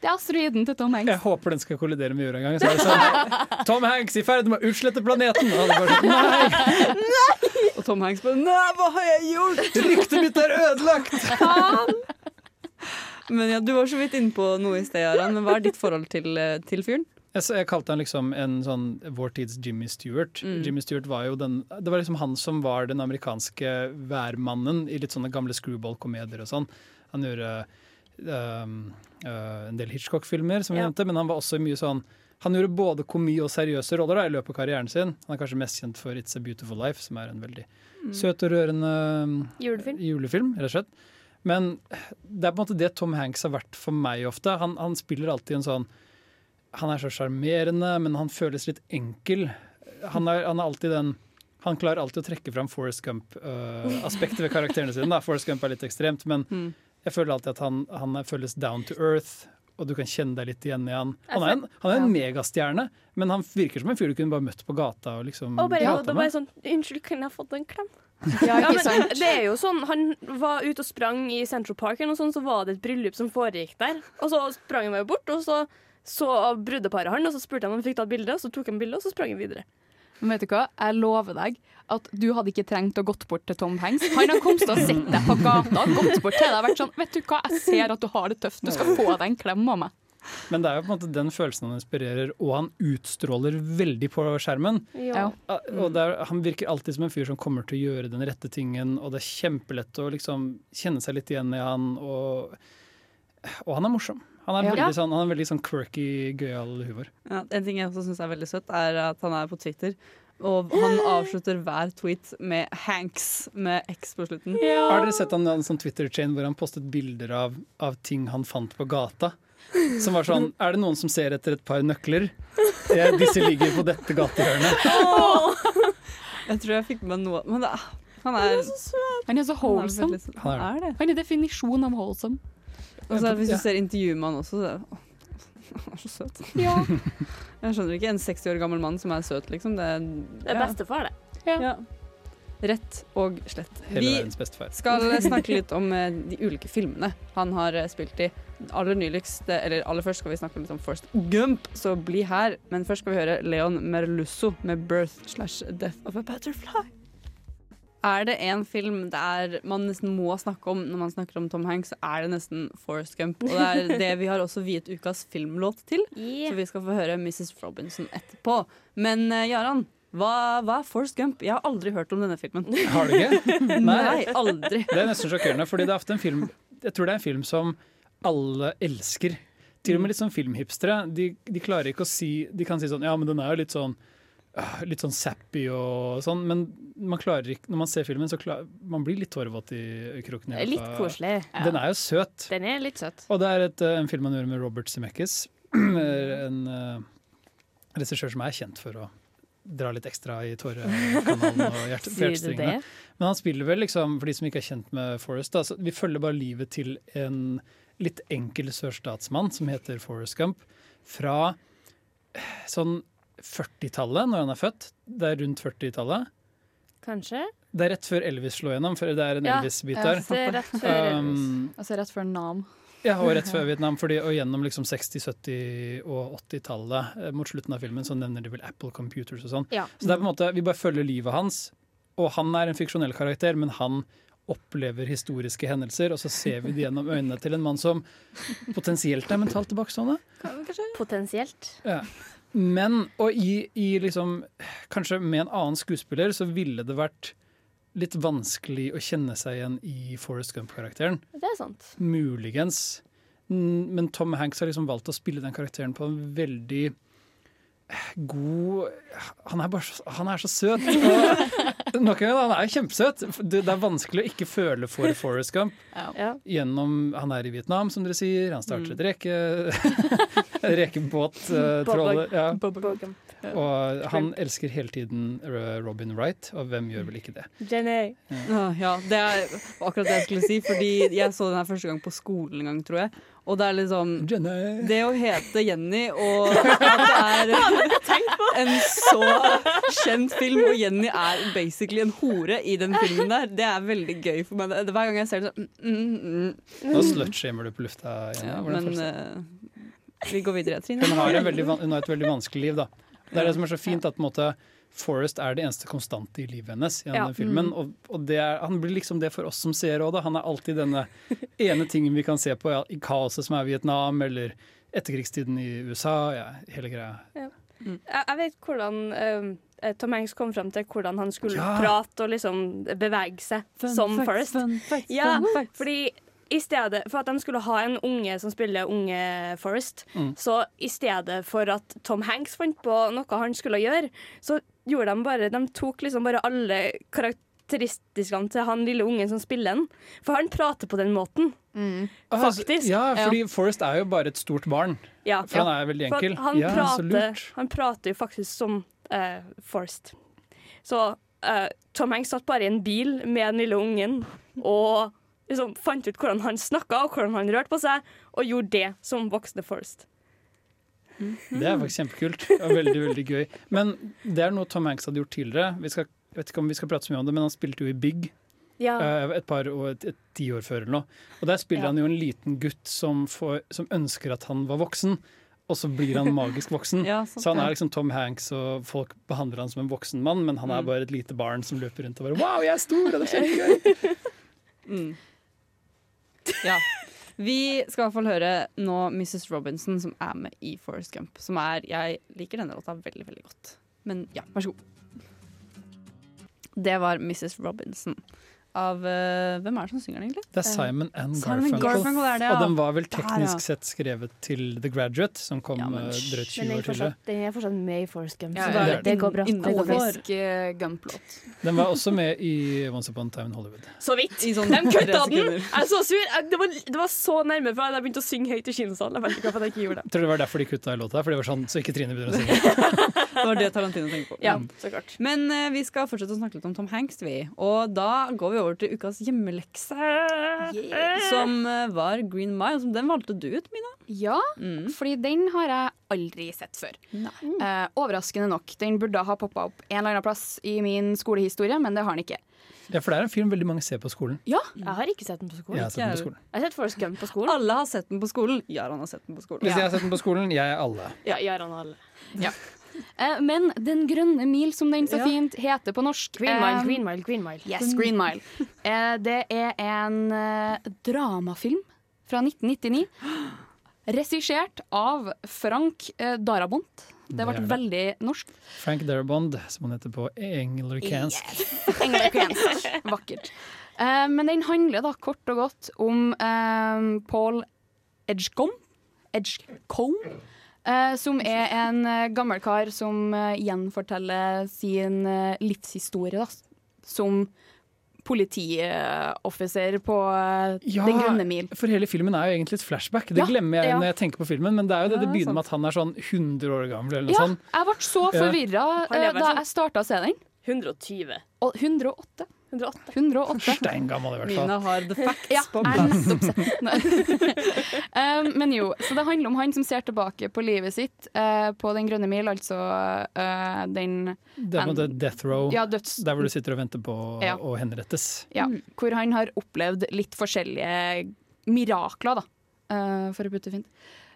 det er asteroiden til Tom Hanks. Jeg håper den skal kollidere med jorda en gang. Så er det sånn Tom Hanks i ferd med å utslette planeten! Og sånn, Nei! Og Tom Hanks bare Nei, hva har jeg gjort? Ryktet mitt er ødelagt! Men ja, Du var så vidt inne på noe i sted, Aran. Men hva er ditt forhold til, eh, til fyren? Jeg, jeg kalte han liksom en sånn vår tids Jimmy Stewart. Mm. Jimmy Stewart var jo den Det var liksom han som var den amerikanske værmannen i litt sånne gamle screwball-komedier og sånn. Han gjorde en del Hitchcock-filmer, som vi nevnte, men han var også mye sånn Han gjorde både komi og seriøse roller da, i løpet av karrieren sin. Han er kanskje mest kjent for It's a Beautiful Life, som er en veldig Mm. søt og rørende um, Julefilm. julefilm, rett og slett. Men det er på en måte det Tom Hanks har vært for meg ofte. Han, han spiller alltid en sånn Han er så sjarmerende, men han føles litt enkel. Han er, han er alltid den Han klarer alltid å trekke fram Forest Gump-aspektet ved karakterene sine. Da. Forrest Gump er litt ekstremt, men Mm. Jeg føler alltid at han, han føles down to earth. Og du kan kjenne deg litt igjen i han. Han er en, han er en megastjerne, men han virker som en fyr du kunne bare møtt på gata og liksom Og bare, prata med. bare sånn Unnskyld, kunne jeg fått en klem? Ja, ikke men det er jo sånn, Han var ute og sprang i Central Park, og sånn, så var det et bryllup som foregikk der. Og så sprang han meg bort, og så så brudeparet han, og så spurte han om han fikk ta et bilde, og så tok han bilde, og så sprang han videre. Men vet du hva? Jeg lover deg at du hadde ikke trengt å gått bort til Tom Hanks. Han har kommet til å sett deg på gata, gått bort til deg og vært sånn Vet du hva, jeg ser at du har det tøft, du skal få deg en klem av meg. Men det er jo på en måte den følelsen han inspirerer, og han utstråler veldig på skjermen. Ja. Ah, Og det er, han virker alltid som en fyr som kommer til å gjøre den rette tingen, og det er kjempelett å liksom kjenne seg litt igjen i han, og, og han er morsom. Han er Ja. veldig sånn, han er veldig sånn quirky, gøyal humor. Ja, en ting jeg også syns er veldig søtt, er at han er på Twitter. Og han avslutter hver tweet med 'Hanks' med X på slutten. Har dere sett han en sånn Twitter-chain hvor han postet bilder av, av ting han fant på gata? Som var sånn Er det noen som ser etter et par nøkler? Ja, disse ligger på dette gatehjørnet. Jeg tror jeg fikk med noe Men det, han er Han er så Han er wholesome. veldig. Han er Han er det. Han er definisjonen av wholesome. Og så hvis du ser intervjuet med han også, så er det, han er så søt. Ja. Jeg skjønner ikke en 60 år gammel mann som er søt, liksom. Det er, Det er bestefar, det. Ja. Rett og slett. Vi skal snakke litt om eh, de ulike filmene han har eh, spilt i. Aller nyligst, eller aller først skal vi snakke litt om Forrest Gump, så bli her. Men først skal vi høre Leon Merlusso med 'Birth slash Death of a Butterfly'. Er det en film der man nesten må snakke om når man snakker om Tom Hanks, så er det nesten Forrest Gump. Og det er det vi har også viet ukas filmlåt til, så vi skal få høre Mrs. Robinson etterpå. Men eh, Jaran, hva, hva er Forrest Gump? Jeg har aldri hørt om denne filmen. Har du ikke? Nei, aldri. Det er nesten sjokkerende, fordi det er ofte en film Jeg tror det er en film som alle elsker. Til og med litt sånn filmhipstere. De, de klarer ikke å si De kan si sånn Ja, men den er jo litt sånn Litt sånn sappy og sånn, men man klarer ikke Når man ser filmen, så klar, man blir litt tårevåt i i kroken. Litt koselig. koselig. Den er jo søt. Den er litt søt. Og det er et, øh, en film han gjør med Robert Zemeckis. en uh, regissør som er kjent for å dra litt ekstra i tårekanalen og hjerte, hjertestringene. Men han spiller vel liksom, for de som ikke er kjent med Forrest, da, vi følger bare livet til en litt enkel sørstatsmann som heter Forrest Gump, fra eh, sånn 40-tallet, når han er født. Det er rundt 40-tallet. Kanskje? Det er rett før Elvis slo gjennom, for det er en Ja, Elvis-bit der. er rett før Um, Altså rett før Nam. ja, og rett før Vietnam, fordi, og gjennom liksom 60-, 70- og 80-tallet, eh, mot slutten av filmen, så nevner de vel Apple Computers og sånn. Ja. Så det er på en måte, vi bare følger livet hans, og han er en fiksjonell karakter, men han opplever historiske hendelser, og så ser vi det gjennom øynene til en mann som potensielt er mentalt tilbakestående. Potensielt. Ja. Men, og i, i liksom Kanskje med en annen skuespiller så ville det vært litt vanskelig å kjenne seg igjen i Forrest Gump-karakteren. Det er sant. Muligens. Men Tom Hanks har liksom valgt å spille den karakteren på en veldig god Han er, bare så, han er så søt. Og nok en gang, han er kjempesøt. Det, det er vanskelig å ikke føle for Forrest Gump. Ja. Gjennom, han er i Vietnam, som dere sier. Han starter et reke, rekebåt. Bob- Uh, tråler, ja. Og han elsker hele tiden uh, Robin Wright, og hvem gjør vel ikke det? Jenny. Ah, ja, det er akkurat det jeg skulle si. Fordi jeg så den her første gang på skolen en gang, tror jeg. Og det er liksom Det å hete Jenny og at det er en så kjent film, og Jenny er basically en hore i den filmen der, det er veldig gøy for meg. Hver gang jeg ser det, så mm, mm, mm. Nå slutshamer du på lufta. Jenny. Ja, men uh, eh, vi går videre, Trine. Hun har, en veldig, hun har et veldig vanskelig liv, da. Det er det som er så fint, at på en måte Forrest er det eneste konstante i livet hennes i Ja. filmen. Mm. Og, og det er, han blir liksom det for oss som ser òg. Han er alltid denne ene tingen vi kan se på ja, i kaoset som er Vietnam, eller etterkrigstiden i USA. Ja, hele greia. Ja. Jeg, jeg vet hvordan eh, Tom Hanks kom fram til hvordan han skulle Ja. prate og liksom bevege seg Fun som facts, Forrest. fun facts, ja, fun facts. fordi i stedet for at de skulle ha en unge som spiller unge Forrest, Mm. så i stedet for at Tom Hanks fant på noe han skulle gjøre, så gjorde de bare De tok liksom bare alle karakteristikkene til han lille ungen som spiller den. For han prater på den måten. Mm. Faktisk. Ja, fordi Forrest er jo bare et stort barn. Ja. For han er veldig enkel. Han, ja, prater, han prater jo faktisk som uh, Forrest. Så uh, Tom Hanks satt bare i en bil med den lille ungen og liksom fant ut hvordan han snakka og hvordan han rørte på seg, og gjorde det som voksne First. Det er faktisk kjempekult og veldig veldig gøy. Men det er noe Tom Hanks hadde gjort tidligere. Vi skal, jeg vet ikke om vi skal prate så mye om det, men han spilte jo i Big Ja. eh, et par og et, et tiår før eller noe. Og der spiller Ja. han jo en liten gutt som, får, som ønsker at han var voksen. Og så blir han magisk voksen. Ja, så han er liksom Tom Hanks, og folk behandler han som en voksen mann, men han er Mm. bare et lite barn som løper rundt og bare Wow, jeg er stor, og det er kjempegøy! Mm. Ja. Vi skal i hvert fall høre nå Mrs. Robinson, som er med i Forest Gump. Som er Jeg liker denne låta veldig, veldig godt. Men ja, vær så god. Det var Mrs. Robinson. Av uh, Hvem er det som synger den, egentlig? Det er Simon and Simon Garfunkel. Garfunkel er det, ja. Og den var vel Der, teknisk ja. sett skrevet til The Graduate, som kom men eh, drøyt 20 er år tidligere. den er fortsatt med i Forest Gump, Ja, så ja, det, det går bra. Det går bra. Ikonisk Gump-låt. Den var også med i Once Upon a Time in Hollywood. Så vidt. Sånn De kutta den! Jeg er så sur. Jeg, det, var, det var så nærme fra jeg begynte å synge høyt i kinosalen. Jeg vet ikke hvorfor jeg ikke gjorde det. Tror det var derfor de kutta i låta, for det var sånn så ikke Trine begynner å synge. Det var det Tarantino tenkte på. Ja, så klart. Men uh, vi skal fortsette å snakke litt om Tom Hanks, vi. Og da går vi over til ukas hjemmelekse. Som eh, var Green Mile. Som den valgte du ut, Mina. Ja, fordi den har jeg aldri sett før. Eh, overraskende nok. Den burde ha poppa opp en eller annen plass i min skolehistorie, men det har den ikke. Ja, for det er en film veldig mange ser på skolen. Ja, Jeg har ikke sett den på skolen. Jeg har sett den på skolen. Jeg har sett Forrest Gump på skolen. Alle har sett den på skolen. Jaran har sett den på skolen. Hvis jeg har sett den på skolen, jeg er alle. Ja, Jaran og alle. Ja. Eh, men Den grønne mil, som den så Ja. fint heter på norsk Green Mile, eh, Green Mile, Green Mile. Yes, Green Mile. Eh, det er en eh, dramafilm fra 1999. Regissert av Frank eh, Darabont. Det ble veldig norsk. Frank Darabond, som han heter på engelrikansk. Engelsk. Vakkert. Eh, men den handler da kort og godt om eh, Paul Edgecombe. Edgecombe. Eh, som er en eh, gammel kar som eh, gjenforteller sin livshistorie da, som politioffiser på ja, Den grønne mil. for hele filmen er jo egentlig et flashback. Det Ja, glemmer jeg ja. når jeg tenker på filmen, men det er jo det det begynner med at han er sånn 100 år gammel eller noe Ja, sånt. jeg ble så forvirra da sånn- jeg starta å se den. 120. Og 108. 108. 108. Steingammel i hvert fall. Mina har the facts Ja, på plass. um, men jo, så det handler om han som ser tilbake på livet sitt uh, på Den grønne mil, altså uh, den Det er en death row, Ja, døds... der hvor du sitter og venter på Ja. å henrettes. Ja, hvor han har opplevd litt forskjellige mirakler, da, uh, for å putte det fint.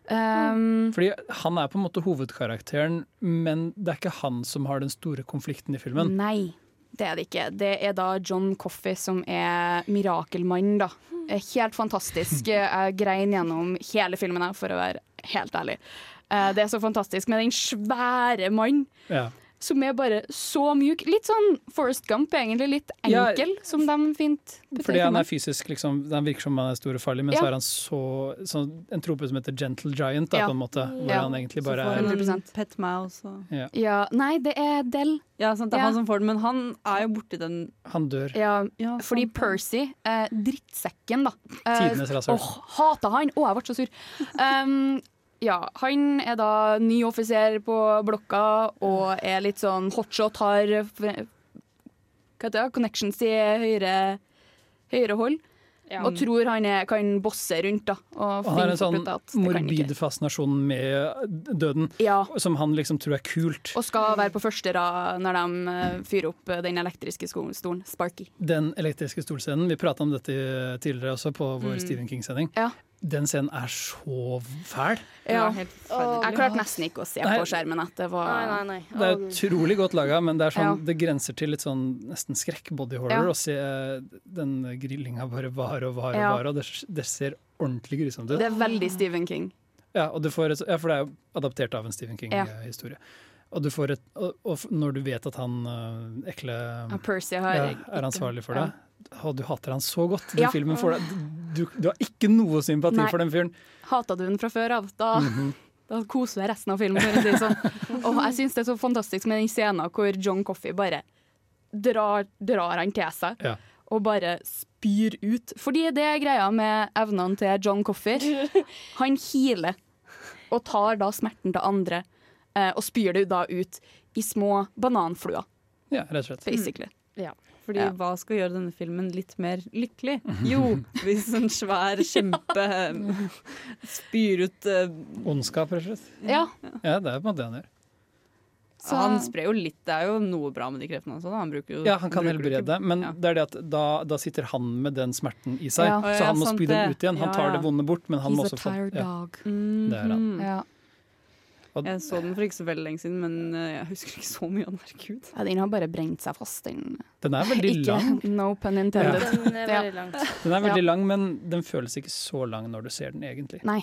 Um, Fordi han er på en måte hovedkarakteren, men det er ikke han som har den store konflikten i filmen. Nei, det er det ikke. Det er da John Coffey som er mirakelmannen, da. Helt fantastisk. Jeg grein gjennom hele filmen, for å være helt ærlig. Eh, Det er så fantastisk med den svære mann Ja. Som er bare så mjuk. Litt sånn Forest Gump, egentlig. Litt Ja, enkel, som de fint betyr. Fordi han er fysisk, liksom, den virker som han er stor og farlig, men Ja. så er han så, så en trope som heter gentle giant, da, Ja. på en måte. Hvor Ja. han egentlig bare er han en 100%. Pet Mouse og ja. Ja, nei, det er Del. Ja, sant, det er Ja. han som får den, men han er jo borti den Han dør. Ja, Ja, fordi. Percy, eh, drittsekken, da. Eh, Tidenes rasshøl. Åh, hata han! Å, jeg ble så sur. Um, ja, han er da ny offiser på blokka og er litt sånn hotshot, har hva heter det, connections i høyere, høyere hold. Og tror han er, kan bosse rundt, da. Og Og han har en sånn morbid fascinasjon med døden, som han liksom tror er kult. Og skal være på første rad når de eh, fyrer opp den elektriske stolen. Sparky. Den elektriske stolscenen, vi prata om dette tidligere også på vår Mm. Stephen King-sending. Ja. Den scenen er så fæl. Ja. Jeg klarte nesten ikke å se Nei. på skjermen at det var Nei, nei, nei. Det er utrolig godt laga, men det, er sånn, Ja. det grenser til litt sånn nesten skrekk-body horror Ja. å se eh, den grillinga bare vare og vare Ja. og vare, og det, det ser ordentlig grusomt ut. Det er veldig Stephen King. Ja, og du får et, ja, for det er jo adaptert av en Stephen King-historie. Og, et, og, og når du vet at han øh, ekle Percy har ja, er ansvarlig for det, og du hater han så godt den Ja. filmen, får deg, du, du har ikke noe sympati Nei. for den fyren. Hata du den fra før av? Da, Mhm. da koser jeg resten av filmen. For å si sånn. Og jeg syns det er så fantastisk med den scenen hvor John Coffey bare drar, drar han til seg. Ja. Og bare spyr ut. Fordi det er greia med evnene til John Coffey. Han healer og tar da smerten til andre eh, og spyr det da ut i små bananfluer, Ja, rett og slett. basically. Fordi Ja. hva skal gjøre denne filmen litt mer lykkelig? Jo, hvis en svær kjempe eh, spyr ut uh, Ondskap, rett og slett. Ja. Ja, det er på en måte det han gjør. Så Han sprer jo litt, det er jo noe bra med de kreftene også. da. Han bruker jo Ja, han kan helbrede, men det er det at da, da sitter han med den smerten i seg, Ja. så han må spy den ut igjen. Han tar det vonde bort, men han må He's a også få tired Mm dog. Det er han. Ja. Jeg så den for ikke så veldig lenge siden, men eh, jeg husker ikke så mye av den. Herregud. Ja, den har bare brent seg fast, den. Den er veldig Ikke, lang. No pun intended. Ja. Den er veldig lang. Den er veldig lang, men den føles ikke så lang når du ser den egentlig. Nei.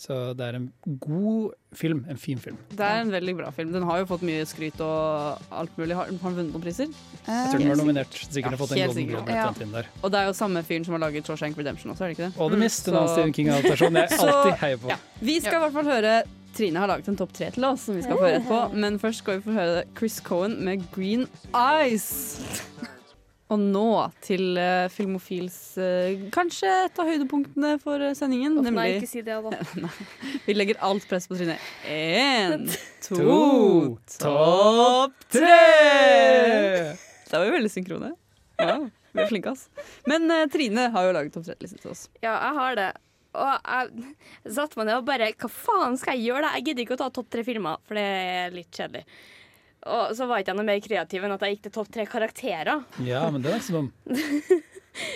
Så det er en god film. En fin film. Det er en veldig bra film. Den har jo fått mye skryt og alt mulig. Har, har den vunnet noen priser? Jeg tror den var nominert. Sikkert har fått en Golden. Globe inn der. Og det er jo samme fyren som har laget Shawshank Redemption også, er det ikke det? Og The Mist, en annen Stephen King-adaptasjon jeg alltid heier på. Ja. Vi skal i hvert fall høre Trine har laget en topp tre til oss, som vi skal få høre etterpå. Men først skal vi få høre Chris Cohen med Green Eyes. Og nå til uh, Filmofils uh, kanskje et av høydepunktene for eh, sendingen. nemlig nei, ikke si det, da. Nei. Vi legger alt press på Trine. Én, to, To, topp tre! Da var vi veldig synkrone. Ja, vi er flinke, ass. Men Trine har jo laget topp tre-liste til oss. Ja, jeg har det. Og jeg satte meg ned og bare Hva faen skal jeg gjøre? da? Jeg gidder ikke å ta topp tre filmer, for det er litt kjedelig. Og så var ikke jeg noe mer kreativ enn at jeg gikk til topp tre karakterer. Ja, men det er ikke så dum.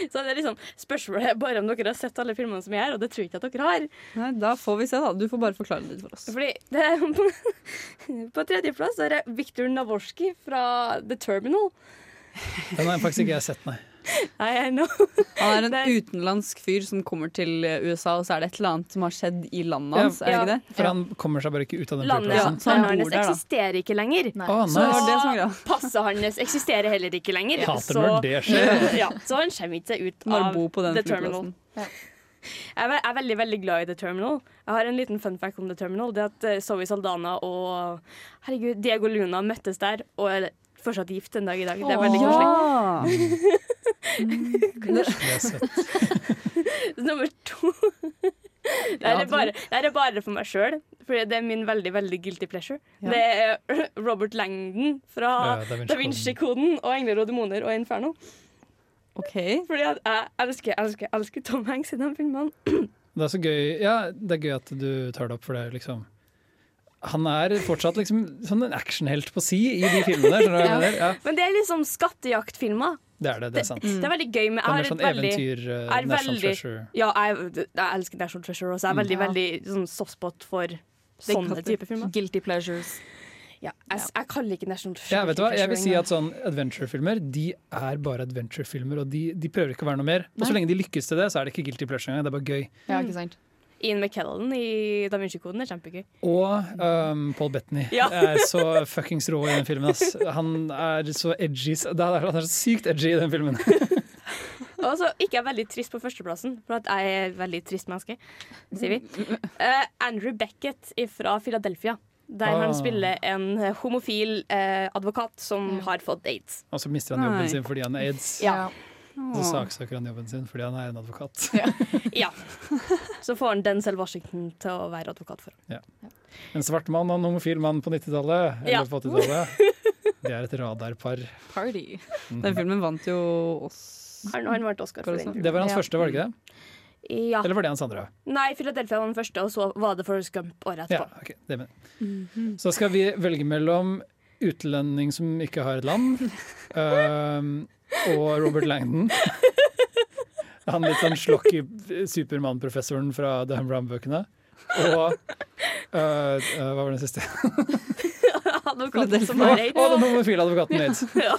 Så det er liksom Spørsmålet er bare om dere har sett alle filmene som jeg er, og det tror jeg ikke at dere har. Nei, Da får vi se, da. Du får bare forklare det litt for oss. Fordi det er på, tredjeplass er det Viktor Navorski fra The Terminal. Den har faktisk ikke jeg sett, nei. I know. Han er en utenlandsk fyr som kommer til USA, og så er det et eller annet som har skjedd i landet hans. Ja, er det ikke det? For han kommer seg bare ikke ut av den Landet flyplassen. så han bor hans der, da. eksisterer ikke lenger. Oh, nice. Så passet hans eksisterer heller ikke lenger. Hater så, når det skjer. ja, så han kommer ikke seg ut av bo på den The Terminal. Ja. Jeg er, er veldig veldig glad i The Terminal. Jeg har en liten fun fact om The Terminal. Det er at eh, Zoe Saldana og herregud, Diego Luna møttes der og er fortsatt gift en dag i dag. Det er veldig koselig. Er. Nummer to Det her er bare, det her er bare for meg sjøl, for det er min veldig veldig guilty pleasure. Ja. Det er Robert Langdon fra Ja, Da Vinci Da Vinci-koden og 'Engler og demoner' og 'Inferno'. OK. Fordi jeg elsker, elsker, elsker Tom Hanks i de filmene. Det er så gøy Ja, det er gøy at du tar det opp, for det er liksom Han er fortsatt liksom sånn en actionhelt på si i de filmene. Ja. Ja, Men det er liksom skattejaktfilmer. det er det. Det er sant. Det er veldig gøy Men Det er jeg har sånn et veldig- eventyr, uh, er National veldig- Treasure. Ja, jeg, jeg elsker National Treasure også. Jeg er Mm. veldig, Ja. veldig sånn softspot for sånne typer filmer. Guilty pleasures. Ja, jeg, jeg kaller ikke National Treasure Ja, vet du hva? Jeg vil si at sånn adventure-filmer De er bare adventure-filmer, og de, de prøver ikke å være noe mer. Og så lenge de lykkes til det, så er det ikke guilty pleasure engang. Det er bare gøy. Ja, ikke sant? Ian McKellen i Da Vinci-koden er kjempegøy. Og um, Paul Bettany Ja. er så fuckings rå i den filmen. Ass. Han er så edgy. det er- Han er så sykt edgy i den filmen. Og så ikke jeg veldig trist på førsteplassen, for at jeg er et veldig trist menneske, sier vi. Uh, Andrew Beckett fra Philadelphia. Der Ah. han spiller en homofil uh, advokat som har fått aids. Og så mister han jobben Nei. sin fordi han har aids. Ja. Så saksøker han jobben sin fordi han er en advokat. ja. Så får han Denzel Washington til å være advokat for ham. Ja. En svart mann og en homofil mann på 90-tallet, eller Ja. på 80-tallet. De er et radarpar. Party. Den filmen vant jo Han, han vant Oscar for den. Det var hans Ja. første, var det ikke det? Ja. Eller var det hans andre? Nei, Philadelphia var den første, og så var det Forrest Gump året Ja, etterpå. det mener jeg. Så skal vi velge mellom utlending som ikke har et land, øhm, og Robert Langdon. Han litt sånn slocky Supermann-professoren fra The Brown-bøkene. Og øh, øh, hva var den siste? Advokaten som var aids. Og den homofile advokaten aids. Ja.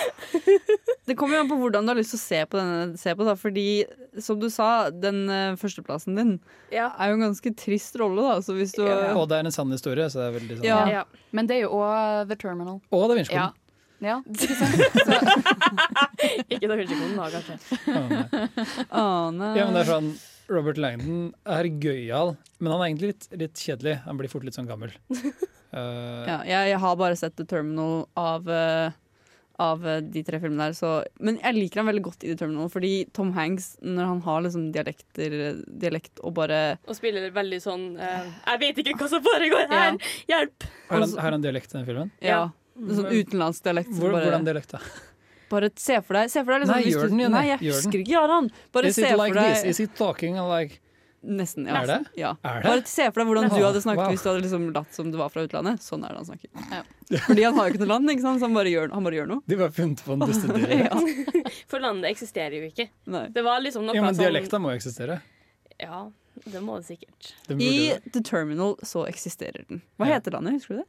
Det kommer jo an på hvordan du har lyst til å se på denne. Se på da, fordi, som du sa, den uh, førsteplassen din er jo en ganske trist rolle, da. Så hvis du Og det er en sann historie, så det er veldig sånn Ja. Men det er jo òg The Terminal. Og Da Vinci Ja. Ja, ikke sant? Ikke Da Vinci-koden, da, kanskje. Ane. Ja, men det er sånn Robert Langdon er gøyal, men han er egentlig litt, litt kjedelig. Han blir fort litt sånn gammel. Uh, Ja, jeg, jeg har bare sett The Terminal av, eh, av eh, de tre filmene der, så Men jeg liker ham veldig godt i The Terminal, fordi Tom Hanks, når han har liksom dialekter, dialekt og bare Og spiller veldig sånn uh, Jeg vet ikke hva som foregår her! Hjelp! har, han, har han dialekt i den filmen? Ja. Sånn utenlandsk dialekt. Hvor, bare, hvordan dialekt, da? Bare se for deg, se for deg liksom, Nei, hvis gjør den, Jenny. Nei, jeg Gjør den. husker ikke, Jaran. Bare Is se it like for deg this? Is it talking like Nesten, ja. Er det? Ja. Er det? Bare se for deg hvordan du hadde snakket Wow. hvis du hadde liksom latt som du var fra utlandet. Sånn er det han snakker. Fordi han har jo ikke noe land, ikke sant? så han bare gjør, han bare gjør noe. De bare funnet på en bestudering. ja. For landet eksisterer jo ikke. Nei. Det var liksom noe Ja, men sånn dialekta må jo eksistere. Ja, det må det sikkert. Den I det. The Terminal så eksisterer den. Hva Ja. heter landet, husker du det?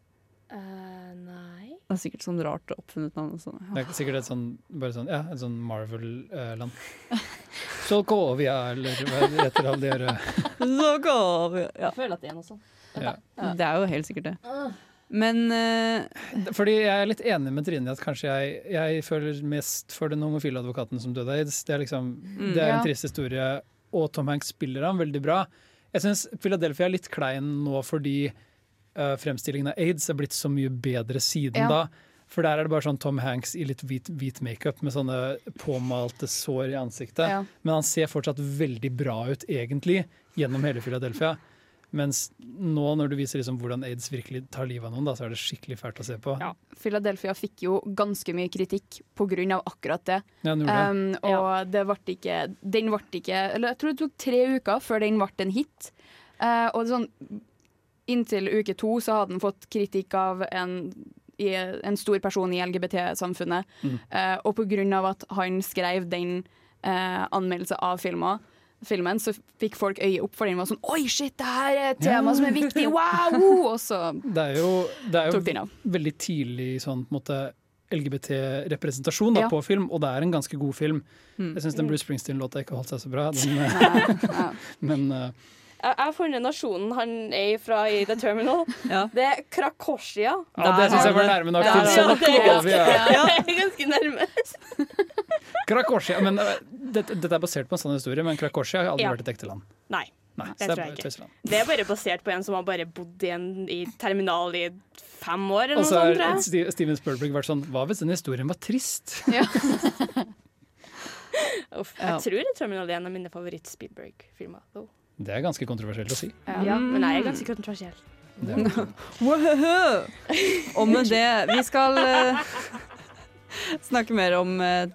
Uh, nei Det er sikkert sånn rart oppfunnet navn. og Sånn. Det er sikkert et sånn, bare sånn, ja, et sånn Marvel-land. Solkovia, eller hva heter alle de Solkovia. Så går vi ja. Jeg føler at det er noe sånt. ja. Det er jo helt sikkert det. Men uh, Fordi jeg er litt enig med Trine i at kanskje jeg, jeg føler mest for den homofile advokaten som døde av aids. Det er, liksom, Mm. det er Ja. en trist historie, og Tom Hanks spiller han veldig bra. Jeg syns Philadelphia er litt klein nå fordi eh, fremstillingen av aids er blitt så mye bedre siden Ja. da. For der er det bare sånn Tom Hanks i litt hvit, hvit makeup med sånne påmalte sår i ansiktet. Ja. Men han ser fortsatt veldig bra ut, egentlig, gjennom hele Philadelphia. Mens nå når du viser liksom hvordan aids virkelig tar livet av noen, da, så er det skikkelig fælt å se på. Ja. Philadelphia fikk jo ganske mye kritikk pga. akkurat det. Ja, det. Um, og det ble ikke Den ble ikke Eller jeg tror det tok tre uker før den ble en hit. Uh, og sånn Inntil uke to så hadde han fått kritikk av en, en stor person i LGBT-samfunnet. Mm. Eh, og av at han skrev den eh, anmeldelsen av filmen, filmen, så fikk folk øye opp for den. var sånn Oi, shit, det her er et tema som er viktig! Wow! Og så Det er jo, det er Tok den jo av. veldig tidlig sånn på en måte LGBT-representasjon Ja. på film, og det er en ganske god film. Mm. Jeg syns den Bruce Springsteen-låta ikke holdt seg så bra. Den, men eh, Jeg har funnet nasjonen han er fra i The Terminal. Det er Krakosia. Ja, det synes jeg var nærme nok til Ja, det er ganske- ja, det er ganske nærme. Krakosia men eh, dette, dette er basert på en sånn historie, men Krakosia har aldri Ja. vært et ekte land. Nei, Nei, det er tror jeg ikke. Det er bare basert på en som har bare bodd i en i terminal i fem år, Og så har Steven Spielberg vært sånn Hva hvis den historien var trist? Uff, Ja. jeg tror The Terminal er en av mine favoritt-Spielberg-filmer. Det er ganske kontroversielt å si. Ja, men jeg er ganske kontroversiell. Og med det Vi skal uh, snakke mer om uh,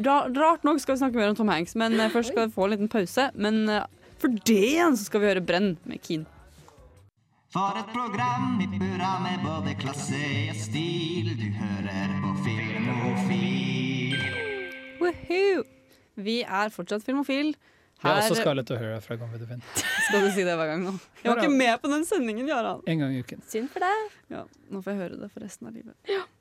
Rart nok skal vi snakke mer om Tom Hanks, men uh, først skal vi få en liten pause. Men for det igjen så skal vi høre Brenn med Keen. For et program i burra med både klasse og stil. Du hører på Filmofil. Woohoo! Vi er fortsatt filmofil. Vi har også Her- Scarlett O'Hara fra Gone with the Wind. Skal du si det hver gang nå? Jeg var ikke med på den sendingen, Jarand. En gang i uken. Synd for deg. Ja, nå får jeg høre det for resten av livet.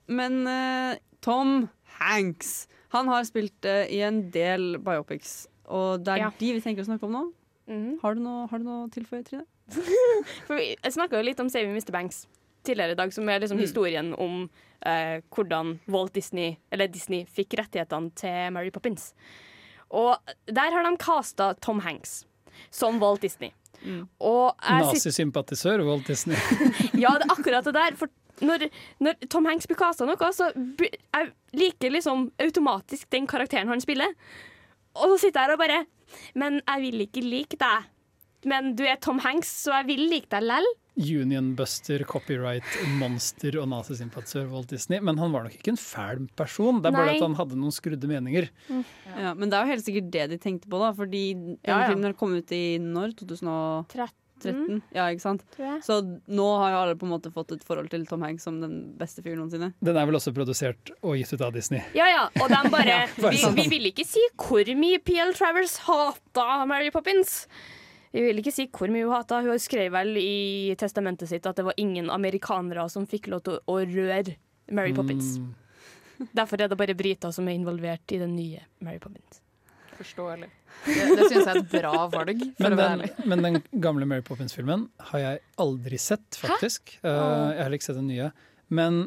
Men uh, Tom Hanks Han har spilt uh, i en del biopics, og det er Ja. de vi tenker å snakke om nå. Mhm. Har du noe, har du noe Trine? For vi- jeg snakka jo litt om Saving Mr. Banks tidligere i dag, som er liksom Mm. historien om uh, hvordan Walt Disney, eller Disney fikk rettighetene til Mary Poppins. Og der har de casta Tom Hanks som Walt Disney. Mm. Nazisympatisør Walt Disney. ja, det er akkurat det der. For når, når Tom Hanks blir casta noe, så jeg liker liksom automatisk den karakteren han spiller. Og så sitter jeg her og bare Men jeg vil ikke like deg. Men du er Tom Hanks, så jeg vil like deg lell. Union Buster, copyright, monster og nazisympatisør Walt Disney. Men han var nok ikke en fæl person. Det er bare Nei. at han hadde noen skrudde meninger. Ja, men det er jo helt sikkert det de tenkte på, da. Fordi den Ja, ja. filmen kom ut i når? 2013? Ja, ikke sant? Så nå har jo alle på en måte fått et forhold til Tom Hanks som den beste fyren noensinne. Den er vel også produsert og gitt ut av Disney. Ja, ja, og den bare Ja, bare vi, sånn. vi vil ikke si hvor mye PL Travers hata Mary Poppins. Vi vil ikke si hvor mye hun hata. Hun skrev vel i testamentet sitt at det var ingen amerikanere som fikk lov til å røre Mary Poppins. Mm. Derfor er det bare briter som er involvert i den nye Mary Poppins. Forståelig. Det, det syns jeg er et bra valg, for Men å være den, ærlig. men den gamle Mary Poppins-filmen har jeg aldri sett, faktisk. Uh, jeg har heller ikke sett den nye. Men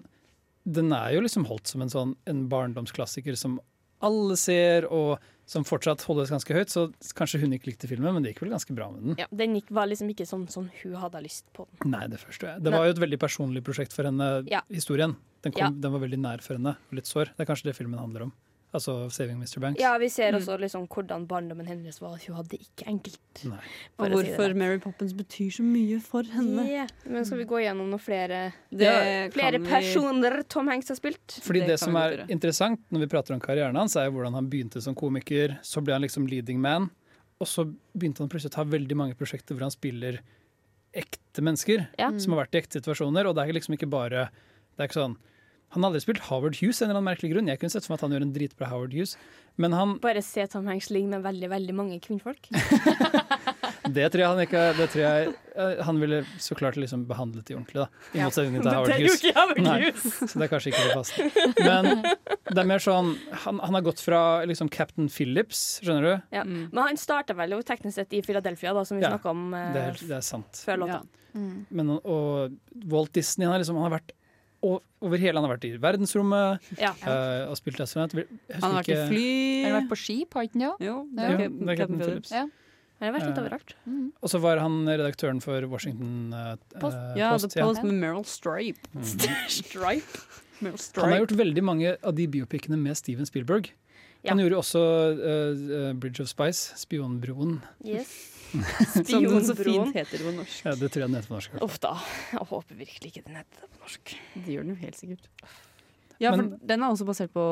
den er jo liksom holdt som en sånn en barndomsklassiker som alle ser, og som fortsatt holdes ganske høyt. Så kanskje hun ikke likte filmen, men det gikk vel ganske bra med den. Ja, den gikk, var liksom ikke sånn som hun hadde lyst på den. Nei, det forstår jeg. Det var jo et veldig personlig prosjekt for henne, Ja. historien. Den, kom, Ja. den var veldig nær for henne, og litt sår. Det er kanskje det filmen handler om. Altså 'Saving Mr. Banks'. Ja, vi ser også liksom hvordan barndommen hennes var. Hun hadde det ikke enkelt. Og hvorfor si. Mary Poppins betyr så mye for henne. Yeah. Men skal vi gå gjennom noen flere, Det flere personer vi- Tom Hanks har spilt? Fordi det, som er interessant når vi prater om karrieren hans, er jo hvordan han begynte som komiker. Så ble han liksom leading man, og så begynte han plutselig å ta veldig mange prosjekter hvor han spiller ekte mennesker Ja. som har vært i ekte situasjoner. Og det er liksom ikke bare det er ikke sånn, Han har aldri spilt Howard Hughes, en eller annen merkelig grunn. Jeg kunne sett for meg at han gjør en dritbra Howard Hughes. Men han, Bare se Tom Hanks ligge med veldig veldig mange kvinnfolk. det tror jeg han ikke det tror jeg, eh, Han ville så klart liksom behandlet de ordentlig, da. I motsetning til Howard Hughes. ikke Howard Nei, Hughes. så det er kanskje ikke det passende. Men det er mer sånn Han, han har gått fra liksom Captain Phillips, skjønner du? Ja. Men han starta vel jo teknisk sett i Philadelphia, da, som vi Ja, snakka om eh, det er, det er sant. før låta. Men, og Walt Disney han, har, liksom, han har vært over hele Han har vært i verdensrommet Ja. uh, og spilt astronaut. Han har vært i fly Han Har vært på skip, har ikke han det? Jo, det er det er Captain Phillips. Ja. Han har vært litt Eh, Mm. Og så var han redaktøren for Washington uh, Post. Ja, Post. The Post med Meryl Streep. Mm. Stripe. Meryl Han har gjort veldig mange av de biopicene med Steven Spielberg. Ja. Han gjorde også uh, Bridge of Spice, Spionbroen. Yes. Som den så Spionbroen. fint heter på norsk. Ja, det tror jeg den heter på norsk. Uff da. Jeg håper virkelig ikke den heter det på norsk. Det gjør den jo helt sikkert. Ja, for Men- den er også basert på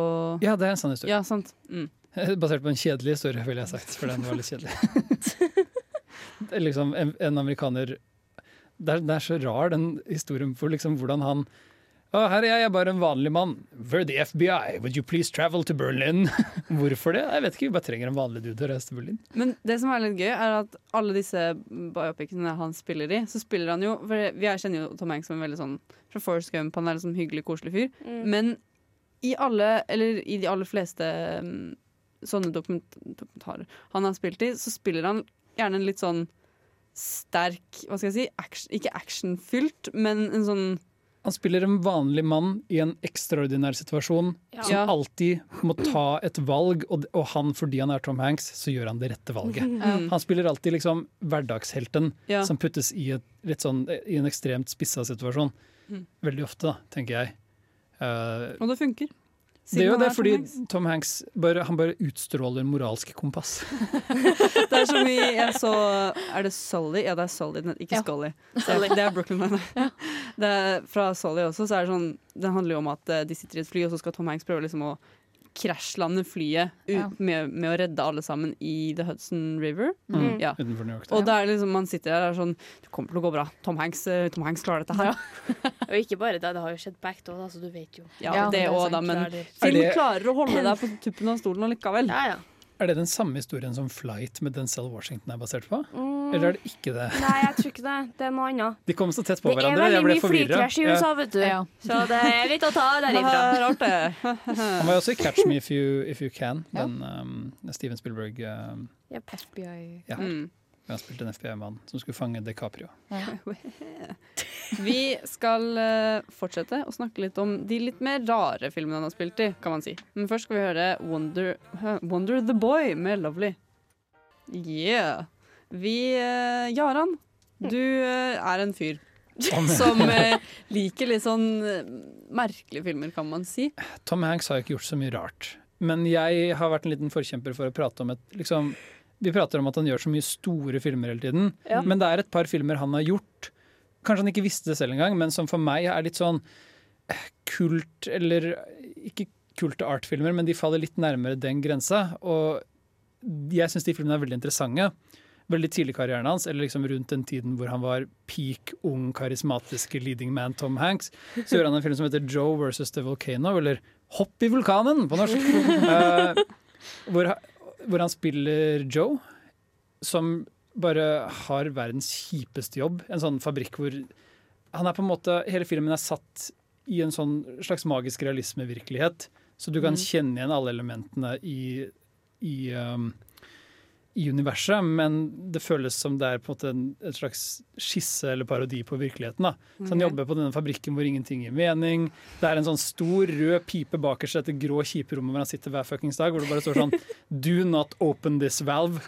Ja, det er en sann historie. Ja, sant. Mm. Basert på en kjedelig historie, ville jeg sagt, for den var litt kjedelig. er liksom en, en amerikaner det er, det er så rar, den historien for liksom hvordan han Å, her er jeg, jeg er bare en vanlig mann. We're the FBI. Would you please travel to Berlin? Hvorfor det? Jeg vet ikke, vi bare trenger en vanlig dude til å reise til Berlin. Men det som er litt gøy, er at alle disse biopicene han spiller i, så spiller han jo For vi er- kjenner jo Tom Hanks som en veldig sånn fra Forrest Gump, han er en sånn hyggelig, koselig fyr. Mm. Men i alle, eller i de aller fleste mm, sånne dokument dokumentarer han har spilt i, så spiller han gjerne en litt sånn sterk Hva skal jeg si? Action, ikke actionfylt, men en sånn Han spiller en vanlig mann i en ekstraordinær situasjon Ja. som alltid må ta et valg, og, og han, fordi han er Tom Hanks, så gjør han det rette valget. Mm. Han spiller alltid liksom hverdagshelten Ja. som puttes i, et, litt sånn, i en ekstremt spissa situasjon. Mm. Veldig ofte, da, tenker jeg. Uh, Og det funker. Det er gjør det er fordi Tom Hanks bare, han bare utstråler moralsk kompass. Det er som i jeg så Er det Sully? Ja, det er Sully, ikke Ja. Scully. Det er Brooklyn Nine. Det er fra Sully også, så er det sånn Det handler jo om at eh, de sitter i et fly, og så skal Tom Hanks prøve liksom å krasjlande flyet ut, Ja. med, med å redde alle sammen i The Hudson River. Mm. Ja. Utenfor New York. Og da er det liksom man sitter der og er sånn Det kommer til å gå bra. Tom Hanks, eh, Tom Hanks klarer dette her. Og ikke bare det, det har jo skjedd back da, så du vet jo. Ja, Ja, det òg, da, men Klarer det. film Er klarer å holde deg på tuppen av stolen allikevel. Ja, ja. Er det den samme historien som Flight med Denzel Washington er basert på? Mm. Eller er det ikke det? Nei, jeg tror ikke det. Det er noe annet. De kom så tett på Det er hverandre. Jeg veldig ble mye flykrasj i USA, vet du. Ja. Så det er litt å ta derifra. Rart, det. Han var jo også i Catch Me If You, If you Can, Ja. den um, Steven Spielberg um, Yep. FBI. ja, Mm. Han spilte en FBI-mann som skulle fange DiCaprio. Vi skal eh, fortsette å snakke litt om de litt mer rare filmene han har spilt i, kan man si. Men først skal vi høre Wonder. Wonder the Boy med Lovely. Yeah. Vi eh, Jaran, du eh, er en fyr som eh, liker litt sånn eh, merkelige filmer, kan man si. Tom Hanks har ikke gjort så mye rart. Men jeg har vært en liten forkjemper for å prate om et liksom, Vi prater om at han gjør så mye store filmer hele tiden. Ja. Men det er et par filmer han har gjort Kanskje han ikke visste det selv engang, men som for meg er litt sånn eh, kult Eller ikke kulte art-filmer, men de faller litt nærmere den grensa. Og jeg syns de filmene er veldig interessante. Veldig tidlig i karrieren hans, eller liksom rundt den tiden hvor han var peak ung, karismatiske leading man Tom Hanks, så gjør han en film som heter Joe versus The Volcano, eller Hopp i vulkanen på norsk. uh, hvor, hvor han spiller Joe, som bare har verdens kjipeste jobb. En sånn fabrikk hvor han er på en måte Hele filmen er satt i en sånn slags magisk realismevirkelighet. Så du kan Mm. kjenne igjen alle elementene i, i, um, i universet, men det føles som det er på en måte en, en slags skisse eller parodi på virkeligheten. da. Så Han Ok. jobber på denne fabrikken hvor ingenting gir mening. Det er en sånn stor rød pipe bakerst i dette grå, kjipe rommet hvor han sitter hver fuckings dag, hvor det bare står sånn Do not open this valve.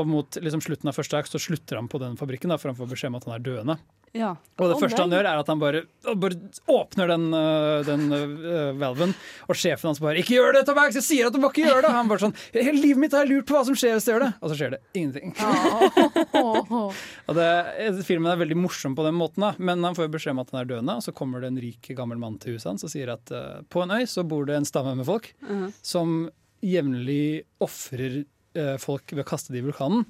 Og mot liksom, slutten av første akt så slutter han på den fabrikken, da, for han får beskjed om at han er døende. Ja. Og det oh, første han gjør, er at han bare, bare åpner den, øh, den øh, valven, og sjefen hans bare 'Ikke gjør det, Tom Hanks! Jeg sier at du må ikke gjøre det!' Han bare sånn 'Hele livet mitt har jeg lurt på hva som skjer hvis jeg gjør det!' Og så skjer det ingenting. og det, Filmen er veldig morsom på den måten, da, men han får beskjed om at han er døende, og så kommer det en rik gammel mann til huset hans og sier at uh, på en øy så bor det en stamme med folk Mhm. som jevnlig ofrer folk ved å kaste dem i vulkanen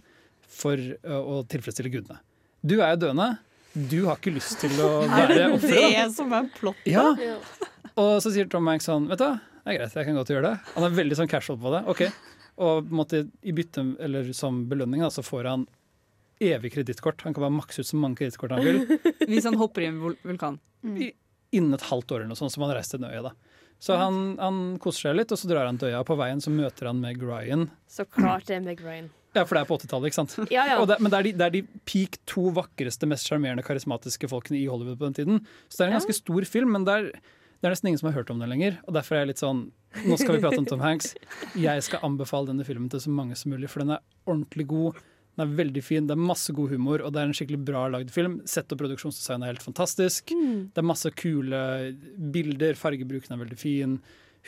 for å tilfredsstille gudene. Du er jo døende. Du har ikke lyst til å være offeret. Det er som er plottet? Ja. Og så sier Tom Hanks sånn Vet du hva, det er greit, jeg kan godt gjøre det. Han er veldig sånn casual på det. ok. Og på en måte i bytte, eller som belønning da, så får han evig kredittkort. Han kan bare makse ut så mange kredittkort han vil. Hvis han hopper i en vulkan. I- Innen et halvt år eller noe sånt, som han reiser til den øya. da. Så han, han koser seg litt, og så drar han til øya. På veien så møter han Meg Ryan. Så klart det er Meg Ryan. Ja, for det er på 80-tallet, ikke sant? Ja, ja. Det, men det er, de, det er de peak to vakreste, mest sjarmerende, karismatiske folkene i Hollywood på den tiden. Så det er en ganske stor film, men det er, det er nesten ingen som har hørt om den lenger. Og derfor er jeg litt sånn Nå skal vi prate om Tom Hanks. Jeg skal anbefale denne filmen til så mange som mulig, for den er ordentlig god. Den er veldig fin, det er masse god humor, og det er en skikkelig bra lagd film. Sett og produksjonsdesign er helt fantastisk. Det er masse kule bilder, fargebruken er veldig fin.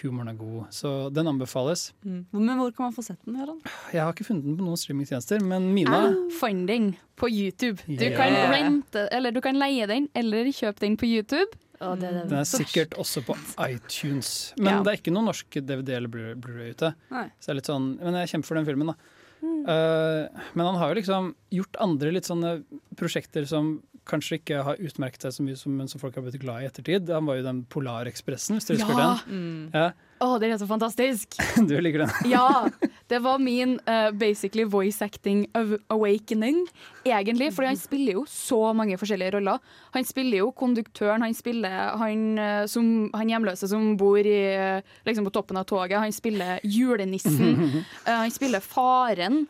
Humoren er god, så den anbefales. Mm. Men hvor kan man få sett den? Gøran? Jeg har ikke funnet den på noen streamingtjenester, men Mina Jeg den på YouTube. Du Yeah. kan rente, eller du kan leie den, eller kjøpe den på YouTube. Den er sikkert også på iTunes. Men Ja. det er ikke noen norsk DVD eller Blu- Blu-ray ute. Nei. Så det er litt sånn, men jeg kjemper for den filmen, da. Mm. Uh, men han har jo liksom gjort andre litt sånne prosjekter som kanskje ikke har utmerket seg så mye, som, men som folk har blitt glad i i ettertid. Han var jo den Polarekspressen, hvis du husker Ja! den. Ja, Å, den er så fantastisk! du liker den? Ja! Det var min uh, basically voice acting awakening, egentlig. For han spiller jo så mange forskjellige roller. Han spiller jo konduktøren, han spiller han, uh, som, han hjemløse som bor i, uh, liksom på toppen av toget. Han spiller julenissen. Han spiller faren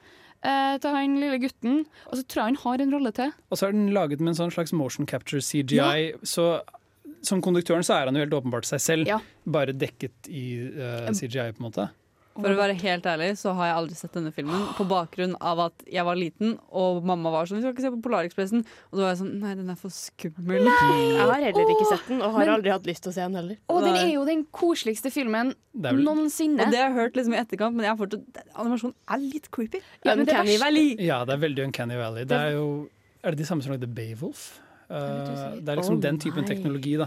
eh, til han lille gutten. Og så tror jeg han har en rolle til. Og så er den laget med en sånn slags motion capture CGI. Så som konduktøren så er han jo helt åpenbart seg selv, bare dekket i uh, CGI, på en måte. For å være helt ærlig så har jeg aldri sett denne filmen på bakgrunn av at jeg var liten og mamma var sånn 'Vi skal ikke se på Polarekspressen'. Og da var jeg sånn Nei, den er for skummel. Nei! Jeg har heller ikke sett den, og har Men- aldri hatt lyst til å se den heller. Og den er jo den koseligste filmen Det er vel- noensinne. Og det har jeg hørt liksom i etterkant, men jeg har fortsatt animasjonen er litt creepy. Ja, men det Uncanny Valley. Ja, det er veldig Uncanny Valley. Det er jo Er det de samme som lagde Beowulf? Uh, det er liksom oh, den typen teknologi da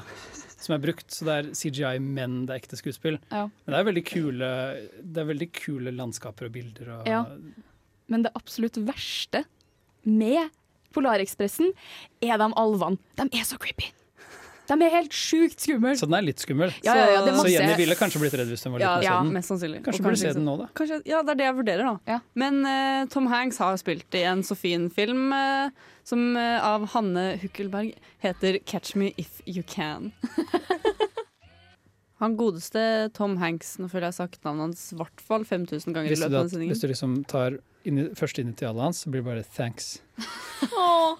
som er brukt. Så det er CGI, men det er ekte skuespill. Ja. Men det er veldig kule Det er veldig kule landskaper og bilder. Og, Ja. Men det absolutt verste med Polarekspressen er de alvene. De er så creepy. De er helt sjukt skumle. Så den er litt skummel. Ja, ja, ja, det Så Jenny ville kanskje blitt redd hvis hun var liten. og ja, mest sannsynlig. Kanskje burde se den nå, da. Kanskje, ja, det er det jeg vurderer, da. Men uh, Tom Hanks har spilt i en så fin film eh, som eh, av Hanne Hukkelberg heter 'Catch Me If You Can'. Han godeste Tom Hanks, nå føler jeg har sagt navnet hans i hvert fall 5000 ganger i du løpet av sendingen. hvis du liksom tar inni, første initialet hans, så blir det bare 'thanks'. Åh.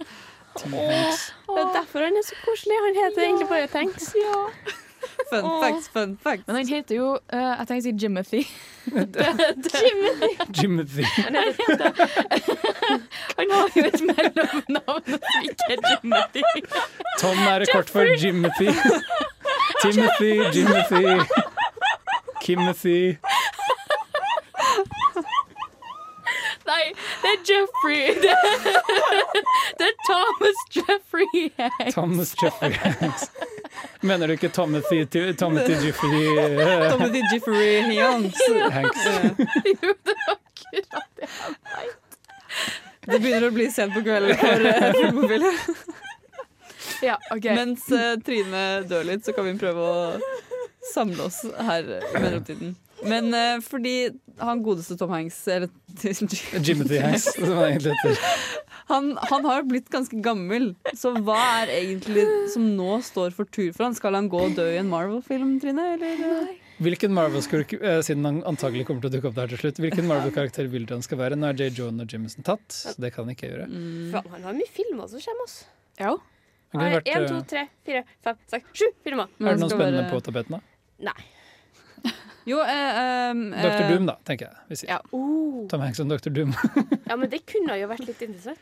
Tom Hanks. Det er derfor han er så koselig. Han heter egentlig bare Thanks. Fun facts, fun facts. Men han heter jo uh, Jeg tenker å si Jimothy. Jimothy. Han, heter, han har jo et mellomnavn som ikke er Jimothy. Tom er kort for Jimothy. Timothy, Jimothy, Kimothy. Nei, Det er Jeffrey. Det, det er Thomas Jeffrey Hanks. Thomas Jeffrey Hanks. Mener du ikke Tomothy Tomothy Jeffrey eh, Tomothy Jeffrey Hanks. Hanks. Jo, det var akkurat det han mente. Det begynner å bli sent på kvelden for uh. Ja, okay. Mens uh, Trine dør litt, så kan vi prøve å samle oss her i mellomtiden. Men eh, fordi han godeste Tom Hanks eller, Jimothy Hanks, som han egentlig heter. han, han har blitt ganske gammel, så hva er egentlig som nå står for tur for han? Skal han gå og dø i en Marvel-film, Trine? Eller? Hvilken Marvel-skurk, eh, siden han antagelig kommer til å dukke opp der til slutt, hvilken Marvel-karakter vil du han skal være? Nå er J. Jonah Jameson tatt, så det kan ikke gjøre. Faen, han har mye filmer som kommer, oss Ja. Han kunne vært, Én, to, eh, tre, fire, fem, seks, sju filmer. Er det noen spennende på tapeten, da? Nei. Jo, eh, um, Dr. Doom, da, tenker jeg. Vi sier. Ja. Oh. Tom Hanks som Dr. Doom. Ja, men det kunne jo vært litt interessant.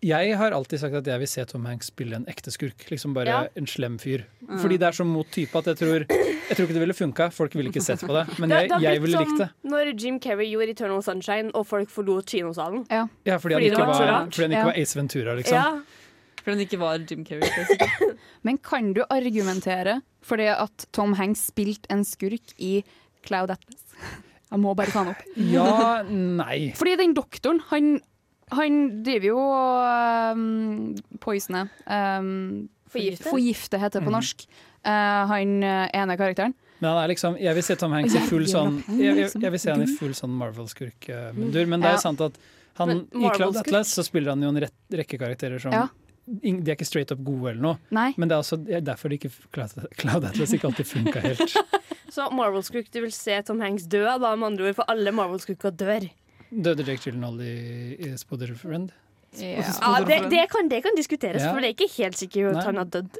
Jeg har alltid sagt at jeg vil se Tom Hanks spille en ekte skurk. Liksom bare Ja. en slem fyr. Mm. Fordi det er så mot type at jeg tror Jeg tror ikke det ville funka. Folk ville ikke sett på det. Men Det- jeg, det jeg ville likt det. Når Jim Carrey gjorde 'Eternal Sunshine' og folk forlot kinosalen. Ja, Ja, fordi, Fordi han ikke var var, fordi han ikke Ja. var Ace Ventura, liksom. Ja. Fordi han ikke var Jim Carrey. Men kan du argumentere for det at Tom Hanks spilte en skurk i Cloud Atlas? Jeg må bare ta den opp. Ja, nei. Fordi den doktoren, han, han driver jo og um, poisoner. Um, Forgifte? Forgifte heter det på Mhm. norsk. Uh, han uh, ene karakteren. Men han er liksom, jeg vil se Tom Hanks i full sånn Jeg, jeg, liksom. jeg vil se han i full sånn Marvel-skurkmundur. Men det er jo sant at han, i Cloud Atlas så spiller han jo en rett, rekke karakterer som Ja. De er ikke straight up gode eller noe. Nei. Men det er også det er derfor det ikke, Cloud, Atlas ikke alltid funka helt. Så Marvel-skurk, du vil se Tom Hanks dø, da, med andre ord, for alle Marvel-skurker dør. Døde Jake Gyllenhaal i, i Spotted Friend? Ja. Ja, det, det, kan, det kan diskuteres, Ja. for det er ikke helt sikkert at han har dødd.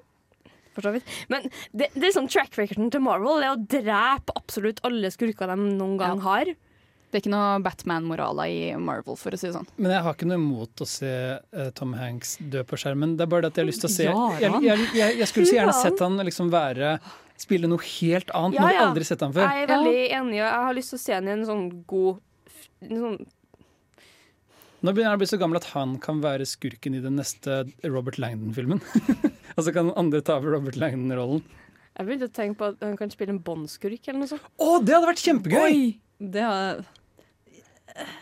For så vidt. Men det, det er sånn track recorden til Marvel det er å drepe absolutt alle skurker de noen gang har. Det er ikke noe Batman-moraler i Marvel, for å si det sånn. Men jeg har ikke noe imot å se uh, Tom Hanks dø på skjermen. Det er bare det at jeg har lyst til å se Jeg, jeg, jeg, jeg skulle så gjerne sett han liksom være Spille noe helt annet. Ja, Noe vi aldri sett han før. Jeg er veldig enig, og jeg har lyst til å se han i en sånn god en sånn, Nå begynner han å bli så gammel at han kan være skurken i den neste Robert Langdon-filmen. Og så kan andre ta over Robert Langdon-rollen. Jeg begynte å tenke på at han kan spille en Bond-skurk eller noe sånt. Å, det hadde vært kjempegøy! Det, har,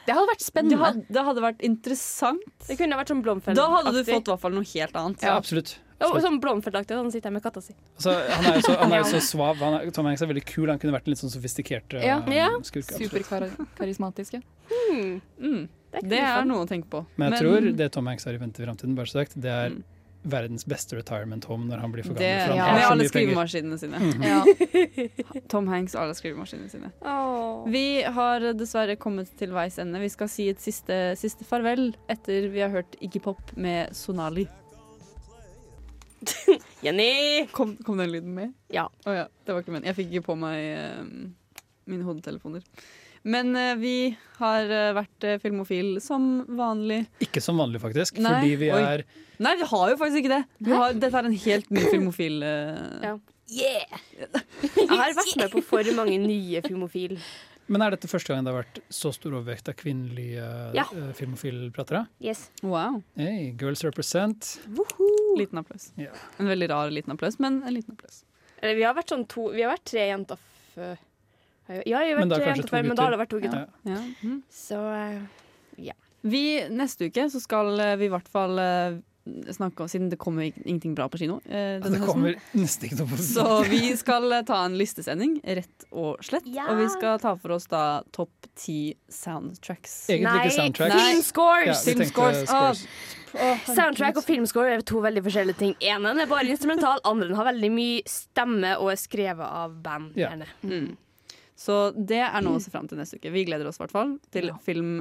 Det hadde vært det, spennende. hadde, det hadde vært interessant. Det kunne vært sånn Blomfeld-aktig. Da hadde du fått i hvert fall noe helt annet. Ja, absolutt. Ja, absolutt. sånn Blomfeld-aktig. Han sitter her med katta si. Altså, han er jo så, han er jo så svav. Han er, Tom Hanks er veldig kul. Han kunne vært en litt sånn sofistikert uh, Ja. Ja. skurk. Superkarismatisk, Superkarismatiske. Hmm. Mm. Det er, Det er noe å tenke på. Men jeg tror det Tom Hanks har i vente i framtiden, bare så sagt, det er Mm. Verdens beste retirement home når han blir for gammel. For ja. Med alle mye skrivemaskinene sine. Mhm. Ja. Tom Hanks og alle skrivemaskinene sine. Oh. Vi har dessverre kommet til veis ende. Vi skal si et siste, siste farvel etter vi har hørt Iggy Pop med 'Sonali'. Jenny! Kom, kom den lyden med? Ja. Oh, ja, det var ikke meningen. Jeg fikk ikke på meg eh, mine hodetelefoner. Men eh, vi har eh, vært eh, filmofil som vanlig. Ikke som vanlig, faktisk. Nei, Fordi vi oi. er Nei, vi har jo faktisk ikke det. Vi har, dette er en helt ny filmofil. Uh... Ja. Yeah! Jeg har vært med på for mange nye filmofil. Men er dette første gang det har vært så stor overvekt av kvinnelige Ja. filmofilpratere? Yes. Wow. Hey, girls represent. Liten applaus. Yeah. En veldig rar liten applaus, men en liten applaus. Eller vi har vært sånn to Vi har vært tre jenter før. Ja, jeg har Men vært før, men da har det vært to gutter. Ja. Ja. Mm. Så eh, ja. Vi, neste uke så skal eh, vi i hvert fall eh, snakke om Siden det kommer ingenting bra på kino eh, det kommer nesten ikke noe på Så vi skal ta en listesending, rett og slett. Ja. Og vi skal ta for oss da topp ti soundtracks. Egentlig ikke soundtracks. Nei. Filmscores! Ja, vi scores. Oh. Oh, Soundtrack og filmscore er to veldig forskjellige ting. Enen er bare instrumental, andre har veldig mye stemme og er skrevet av band. Ja. Mm. Så det er noe å se fram til neste uke. Vi gleder oss i hvert fall til film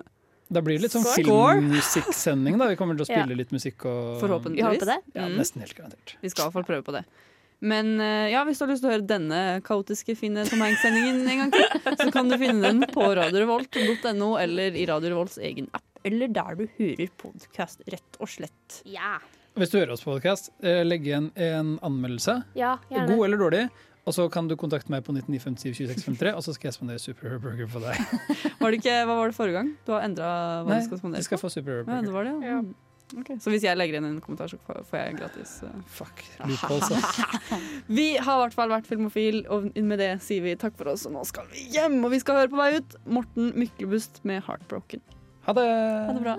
Da blir det litt sånn filmmusikksending. da Vi kommer til å spille Ja. litt musikk og Forhåpentligvis. Det. Ja, Mm. nesten helt garantert. Vi skal i hvert fall prøve på det. Men eh, ja, hvis du har lyst til å høre denne kaotiske fine Tom Hanks-sendingen en gang til, så kan du finne den på radiorevolt.no eller i Radio Revolts egen app. Eller der du hører podkast, rett og slett. Ja. Hvis du hører oss på podcast, eh, legg igjen en anmeldelse. Ja, gjerne. God eller dårlig. Og så kan du kontakte meg på 99572653, og så skal jeg spandere Superhero Burger på deg. Var det ikke, hva var det forrige gang? Du har endra hva Nei, du skal spandere de skal få Superhero Ja, det var det, ja. ja. Okay. Så hvis jeg legger inn en kommentar, så får jeg gratis uh. Fuck. Vi har i hvert fall vært Filmofil, og med det sier vi takk for oss, og nå skal vi hjem. Og vi skal høre på vei ut Morten Myklebust med 'Heartbroken'. Ha det! Ha det bra.